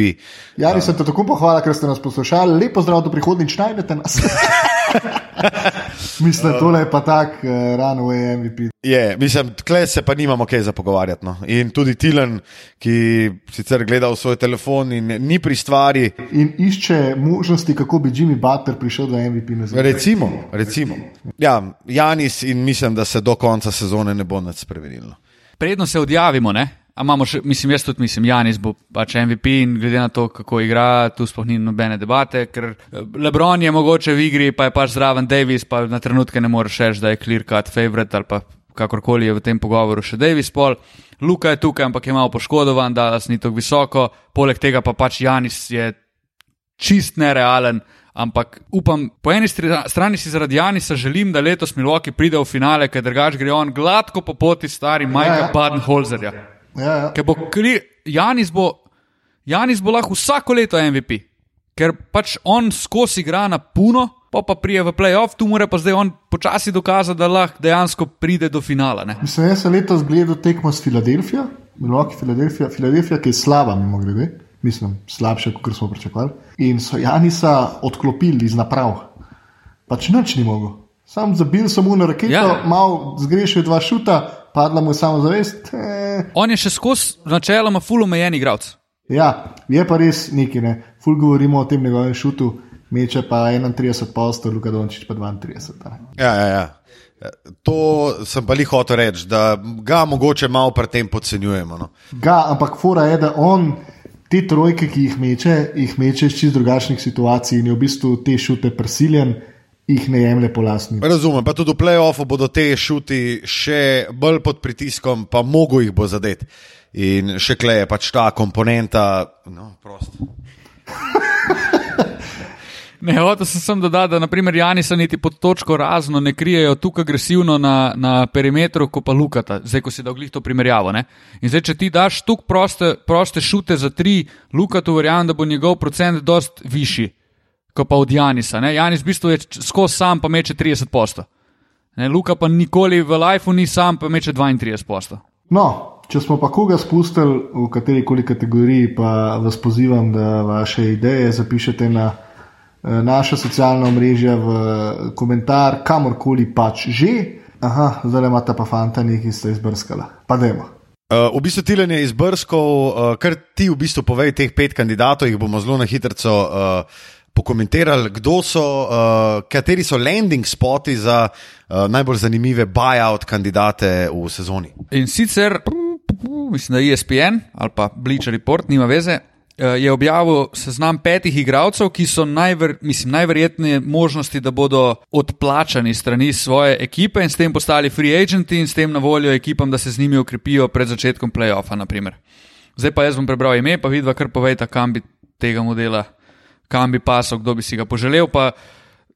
Jani, sem te tako pohvalil, ker ste nas poslušali. Lepo zdrav do prihodnjič, najdete nas. Mislim, tole je pa tak uh, runaway MVP. Je, mislim, tle se pa nimamo kaj za pogovarjati. No. In tudi Tilen, ki sicer gleda v svoj telefon in ni pri stvari. In išče možnosti, kako bi Jimmy Butler prišel do MVP nazaj. Recimo, recimo. Ja, Janis in mislim, da se do konca sezone ne bo nič spremenilo. Predno se odjavimo, ne? A imamo še, mislim, jaz tudi mislim, Janis bo pač MVP in glede na to, kako igra, tu sploh ni nobene debate, ker eh, Lebron je mogoče v igri, pa je pač zraven Davis, pa na trenutke ne moreš reči, da je clear cut favorite ali pa kakorkoli je v tem pogovoru še Davis pol. Luka je tukaj, ampak je malo poškodovan, da nas ni tako visoko, poleg tega pa pač Janis je čist nerealen. Ampak upam, po eni strani si zaradi Janisa želim, da letos Milwaukee pride v finale, ker drugač gre on gladko po poti stari Majka ja, ja. Baden-Holzerja. Ja, ja. Ker bo kri, Janis, bo, Janis bo lahko vsako leto MVP, ker pač on skozi igra na puno, pa pa prije v playoff, tu mora pa zdaj on počasi dokazati, da lahko dejansko pride do finala. Ne? Mislim, jaz sem letos gledal tekmo s Filadelfijo, Milwaukee, Filadelfija, Filadelfija, ki je slaba, mimo grede, mislim, slabše, kot smo pričakovali. In so Janisa odklopili iz naprav, pač noč ni mogel. Sam zabil sem mu na raketo, ja. malo zgrešil dva šuta, padla mu je samo zavest. Eh. On je še skozi načeloma full omejen igralec. Ja, je pa res neki, ne. Ful govorimo o tem njegovem šutu, meče pa 31 posto, Luka Dončić pa 32. Ja, ja, ja. To sem pa jih hotel reči, da ga mogoče malo pri tem podcenjujemo. No. Ga, ampak fora je, da on te trojke, ki jih meče, jih meče iz čist drugačnih situacij in je v bistvu te šute prisiljen jih ne jemlje po lastni. Razumem, pa tudi v playoffu bodo te šuti še bolj pod pritiskom, pa mogo jih bo zadeti. In še klej je pač ta komponenta, no, prost. Ne, hotel sem sem dodati, da naprimer Janisa niti pod točko razno ne krijejo tako agresivno na, na perimetru, kot pa Lukata, zdaj ko si da oglih to primerjavo. Ne? In zdaj, če ti daš tukaj proste, proste šute za tri, Lukatu verjamem, da bo njegov procent dost višji kot pa od Janisa. Ne? Janis v bistvu je skozi sam, pa meče 30 posto. Ne? Luka pa nikoli v lifeu ni sam, pa meče 32 posto. No, če smo pa koga spustili v kateri koli kategoriji, pa vas pozivam, da vaše ideje zapišete na eh, naša socialna mreža v komentar, kamorkoli pač že. Aha, zdaj imate pa fanta, ki ste izbrskali. Pa dajmo. Uh, v bistvu Tilen je izbrskal, uh, kar ti v bistvu povej, teh pet kandidatov, jih bomo zelo na hitro uh, pokomentirali, kdo so, uh, kateri so landing spoti za uh, najbolj zanimive buyout kandidate v sezoni. In sicer, mislim, da je ESPN ali pa Bleacher Report, nima veze. Uh, je objavil seznam petih igralcev, ki so najver, mislim, najverjetneje možnosti, da bodo odplačani strani svoje ekipe in s tem postali free agenti in s tem na voljo ekipam, da se z njimi ukrepijo pred začetkom playoffa. Naprimer. Zdaj pa jaz bom prebral ime, pa vidva, kar povejte, kam bi tega modela kam bi pasal, kdo bi si ga poželel. Pa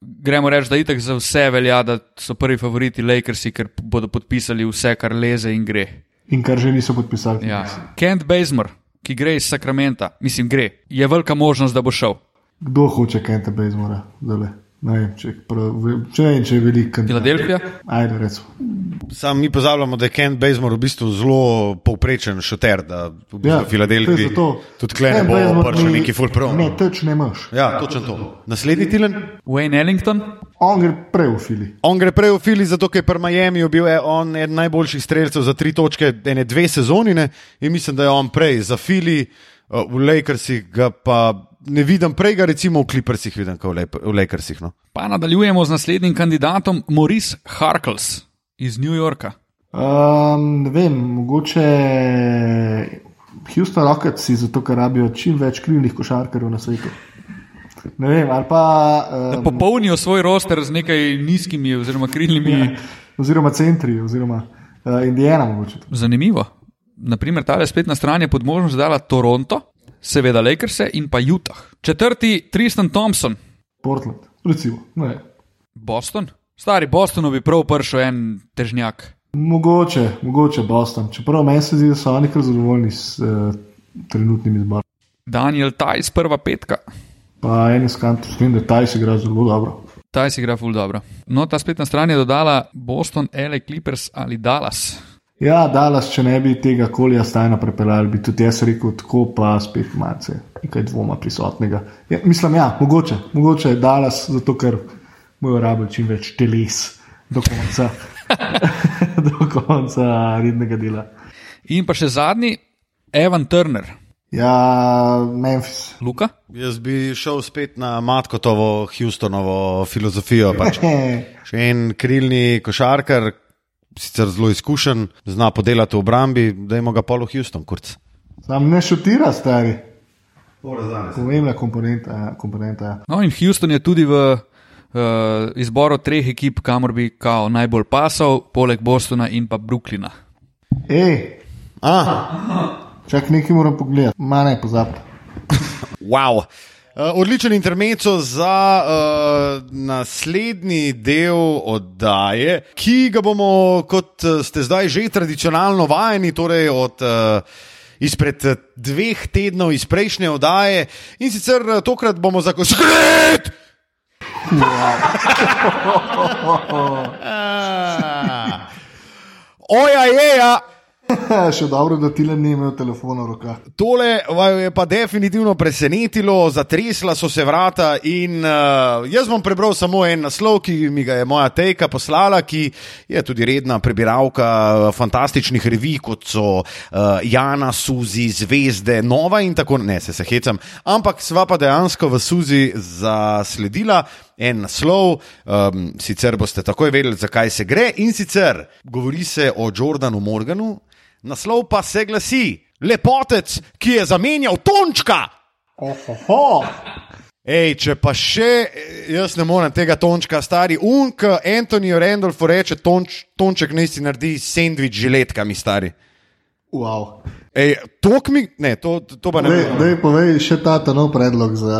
gremo reči, da itek za vse velja, da so prvi favoriti Lakersi, ker bodo podpisali vse, kar leze in gre. In kar že niso podpisali. Ja. Kent Bazemore, ki gre iz Sakramenta, mislim, gre, je velika možnost, da bo šel. Kdo hoče Kenta Bazemora? Ne vem, če, če, ne, če je veliko. Filadelfija? Ajde, recimo. Sam mi pozabljamo, da je Kent Bazemore v bistvu zelo povprečen šoter, da v bistvu ja, Filadelfija tudi klene bo prišel neki full pro. Ne, teč ne imaš. Ja, točno to. Naslednji Tilen? Wayne Ellington? On gre prej v Fili. On gre prej v Fili, zato ker je pri Miami bil je on eden najboljših streljcev za tri točke, ene dve sezonine in mislim, da je on prej za Fili, uh, v Lakersih ga pa ne vidim prej, recimo v Clippersih, vidim kot v Lakersih. No. Pa nadaljujemo z naslednjim kandidatom, Maurice Harkles iz New Yorka. Um, ne vem, mogoče Houston Rockets, zato ker rabijo čim več krilnih košarkarjev na svetu. Ne vem, ali pa. Um, popolnijo svoj roster z nekaj nizkimi, oziroma krilnimi. Ja, oziroma centri, oziroma uh, Indijana. Mogoče. Zanimivo. Naprimer, ta spletna stran je pod možnost dala Toronto, seveda Lakers in pa Utah. Četrti, Tristan Thompson. Portland, recimo. Ne. Boston. Stari Bostonu bi prav prišel en težnjak. Mogoče, mogoče Boston. Čeprav meni se zdi, da so oni kar zadovoljni s uh, trenutnim izborom. Daniel Tajs, prva petka. Pa en iskant, mislim, da Tajs igra zelo dobro. Tajs igra ful dobro. No, ta spletna stran je dodala Boston, LA Clippers ali Dallas. Ja, Dallas, če ne bi tega kolja stajna prepeljali, bi tudi jaz rekel, tako pa spet malce nekaj dvoma prisotnega. Ja, mislim, ja, mogoče, mogoče je Dallas, zato ker bojo rabili čim več teles do konca, do konca rednega dela. In pa še zadnji, Evan Turner, Ja, Memphis. Luka. Jaz bi šel spet na Matkotovo, Houstonovo filozofijo. Pač. Še en krilni košarkar, sicer zelo izkušen, zna podelati v obrambi, da ima ga polo Houston, kurc. Sam ne šutira, stari. Pomembna komponenta. ja, komponenta ja. No, in Houston je tudi v uh, izboru treh ekip, kamor bi kao najbolj pasal, poleg Bostona in pa Brooklyna. Ej, Ah, čak nekaj moram pogledati, ma ne pozabi. wow. Uh, odličen intermezzo za uh, naslednji del oddaje, ki ga bomo, kot eh, ste zdaj že tradicionalno vajeni, torej od uh, izpred eh, dveh tednov iz prejšnje oddaje. In sicer eh, tokrat bomo za skrit! Oja, je, ja. Še dobro, da ti le ne imajo telefona v rokah. Tole vaju je pa definitivno presenetilo, zatresla so se vrata. In, uh, jaz bom prebral samo en naslov, ki mi ga je moja tejka poslala, ki je tudi redna prebiralka eh, fantastičnih revij, kot so uh, Jana, Suzi, Zvezde, Nova in tako naprej. Ne, se, se hecam. Ampak sva pa dejansko v Suzi zasledila. En naslov, um, sicer boste takoj vedeli, zakaj se gre, in sicer govori se o Jordanu Morganu, naslov pa se glasi: Lepotec, ki je zamenjal Tončka. Ohoho! Ej, če pa še, jaz ne morem tega Tončka, stari unk, Antonijo Randolfu reče: tonč, Tonček naj si naredi sendvič z žiletkami, stari. Wow. Ej, to mi, ne, to, to pa ne Dej, dej, povej še ta nov predlog za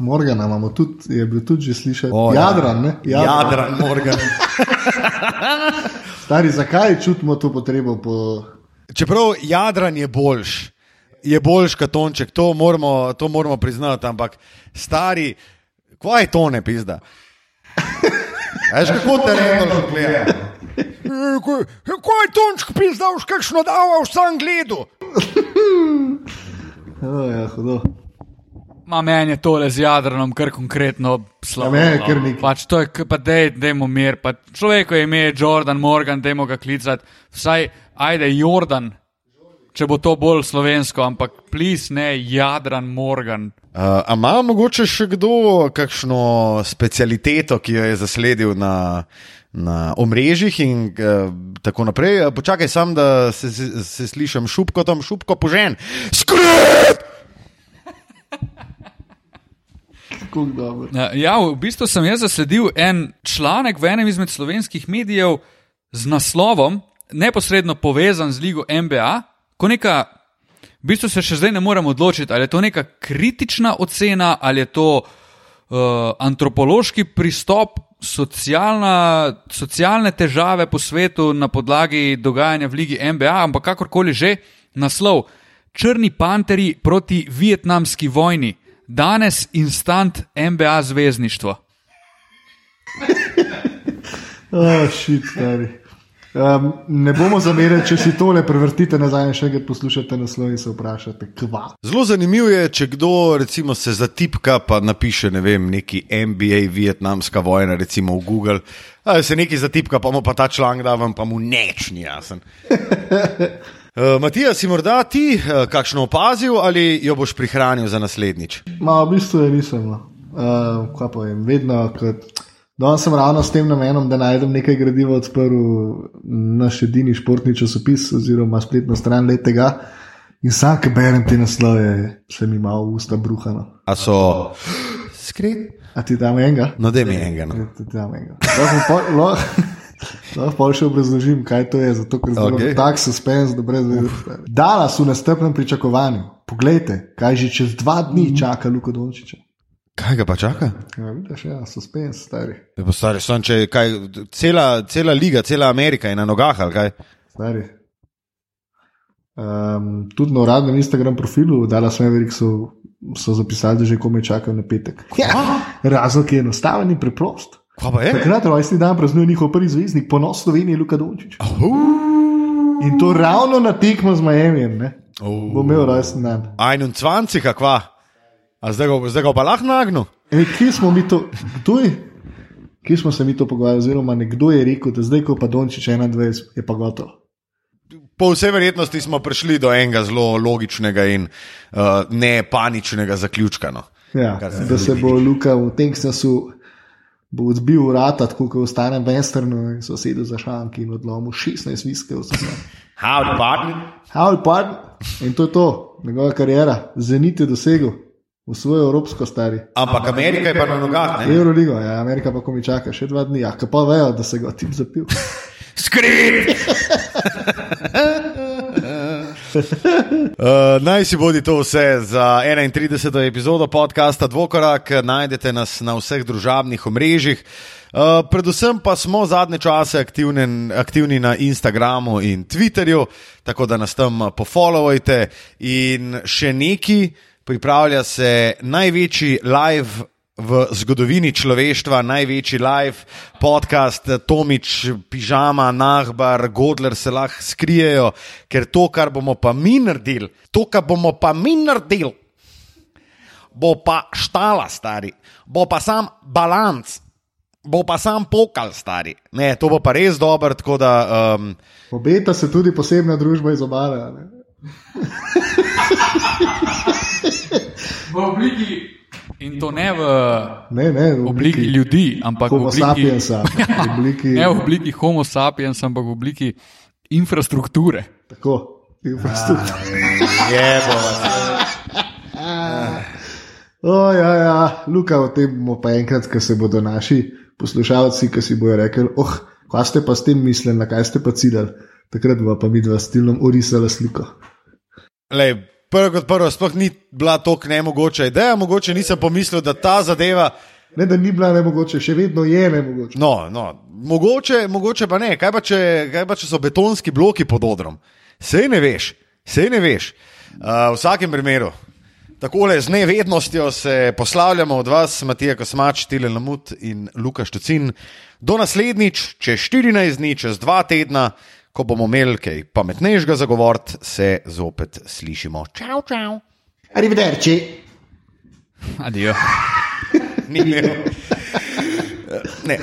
Morgana. Imamo Tudi, je bil tudi že slišati. O, ja. Jadran, ne? Jadran, Morgan. Stari, zakaj čutimo to potrebo po. Čeprav Jadran je boljš, je boljš kot Tonček, to moramo, to moramo priznati, ampak stari, kva je to ne pizda? Veš, kako te reko gleda? Kaj je Tonček pizda, už kakšno dava, už sam gledu? Oh, ja, hudo. Ma meni je tole z Jadranom kar konkretno slabo. Ja, je no. kar nekaj. Pač to je, pa dej, dejmo mir. Pa človeku je ime Jordan Morgan, dejmo ga klicati. Vsaj, ajde, Jordan, če bo to bolj slovensko, ampak plis ne Jadran Morgan. Uh, a ima mogoče še kdo kakšno specialiteto, ki jo je zasledil na, na omrežjih in uh, tako naprej? Počakaj, sam da se, se, se slišim šupko tam, šupko požen. Skrit! Kako dobro. Ja, v bistvu sem jaz zasledil en članek v enem izmed slovenskih medijev z naslovom, neposredno povezan z ligo NBA, ko neka. V bistvu se še zdaj ne morem odločiti, ali je to neka kritična ocena, ali je to uh, antropološki pristop, socialna, socialne težave po svetu na podlagi dogajanja v Ligi NBA, ampak kakorkoli že, naslov Črni panteri proti vietnamski vojni, danes instant NBA zvezdništvo. Oh, shit. Um, ne bomo zamerali, če si tole prevrtite nazaj in še enkrat poslušate naslov in se vprašate, kva. Zelo zanimivo je, če kdo recimo, se zatipka pa napiše ne vem, neki NBA, vietnamska vojna, recimo v Google. A, se neki zatipka, pa mu pa ta članek da vam, pa mu neč ni jasen. Uh, Matija, si morda ti uh, kakšno opazil ali jo boš prihranil za naslednjič? Ma, v bistvu je nisem. No. Uh, kaj pa vem, vedno, kot. Danes sem ravno s tem namenom, da najdem nekaj gradiva odprl naš edini športni časopis oziroma spletno stran letega. In vsak, ki berem te naslove, se mi malo usta bruhano. A so skrit? A ti dam enega? No, da mi enega. No. Ti dam enega. Lahko lahko- še obrazložim, kaj to je, zato ker okay. tak suspenz, da brez veze. Dalas v nestrpnem pričakovanju. Poglejte, kaj že čez dva dni čaka Luko Dončiča. Kaj ga pa čaka? Ja, vidiš, ja, suspenz, stari. Je pa Stari, sam, če, kaj, cela, cela liga, cela Amerika je na nogah ali kaj? stari. Um, tudi na uradnem Instagram profilu Dallas Maverick so, so zapisali, da že komaj čakajo na petek. Ja, razlog je enostaven in preprost. Kva pa je? Takrat rojstni dan praznuje njihov prvi zvezdnik, ponos Slovenije, Luka Dončić. In to ravno na tekmo z Miami, ne? uh. Bo imel rojstni dan. Ajnun cvanci, kakva? A zdaj ga, zdaj ga pa lahko nagnu? Ej, kje smo mi to? Kdo je? Kje smo se mi to pogovarjali, oziroma nekdo je rekel, da zdaj, ko pa Dončič 21, je pa gotovo. Po vsej verjetnosti smo prišli do enega zelo logičnega in uh, ne paničnega zaključka. No. Ja, se da se bo Luka v Texasu bo odbil vrata, tako kot v starem westernu, in sosedu za šanki in odlomil 16 viskev. Howdy, partner. Howdy, partner. In to je to, njegova karijera, zenit je dosegel v svojo evropsko stari. Ampak Amerika je pa na nogah. Euroligo, ja, Amerika pa ko mi čaka še dva dni, ja, pa vejo, da se ga tip zapil. Skrit! Uh, naj si bodi to vse za 31. epizodo podcasta Dvokorak. Najdete nas na vseh družabnih omrežjih. Uh, predvsem pa smo zadnje čase aktivni, aktivni na Instagramu in Twitterju, tako da nas tam pofollowajte. In še neki, pripravlja se največji live v zgodovini človeštva, največji live podcast, Tomič, Pižama, Nahbar, Godler se lahko skrijejo, ker to, kar bomo pa mi naredili, to, kar bomo pa mi naredili, bo pa štala, stari, bo pa sam balans, bo pa sam pokal, stari. Ne, to bo pa res dobro, tako da. Um, Obeta se tudi posebna družba iz obale. V obliki, in to ne v Ne, ne, v obliki ljudi, ampak v Homo obliki, sapiensa, v obliki, ne v obliki Homo sapiens, ampak v obliki infrastrukture. tako, infrastruktura. je, bo, O, ja, ja, Luka, o tem bomo pa enkrat, ko se bodo naši poslušalci, ki si bojo rekli, oh, kaj ste pa s tem mislili, na kaj ste pa ciljali. Takrat bo pa mi dva stilom urisala sliko. Lej, prvo kot prvo, sploh ni bila tako nemogoča ideja, mogoče nisem pomislil, da ta zadeva. Ne, da ni bila ne mogoče, še vedno je ne mogoče. No, no, mogoče, mogoče pa ne. Kaj pa, če, kaj pa če so betonski bloki pod odrom? Sej ne veš, sej ne veš. Uh, v vsakem primeru. Takole z nevednostjo se poslavljamo od vas, Matija Kosmač, Tile Lamut in Luka Štucin. Do naslednjič, čez 14 dni, čez dva tedna, ko bomo imeli kaj pametnejšega za govoriti, se zopet slišimo. Čau, čau. Arrivederci. Adijo. Ni imel. Ne.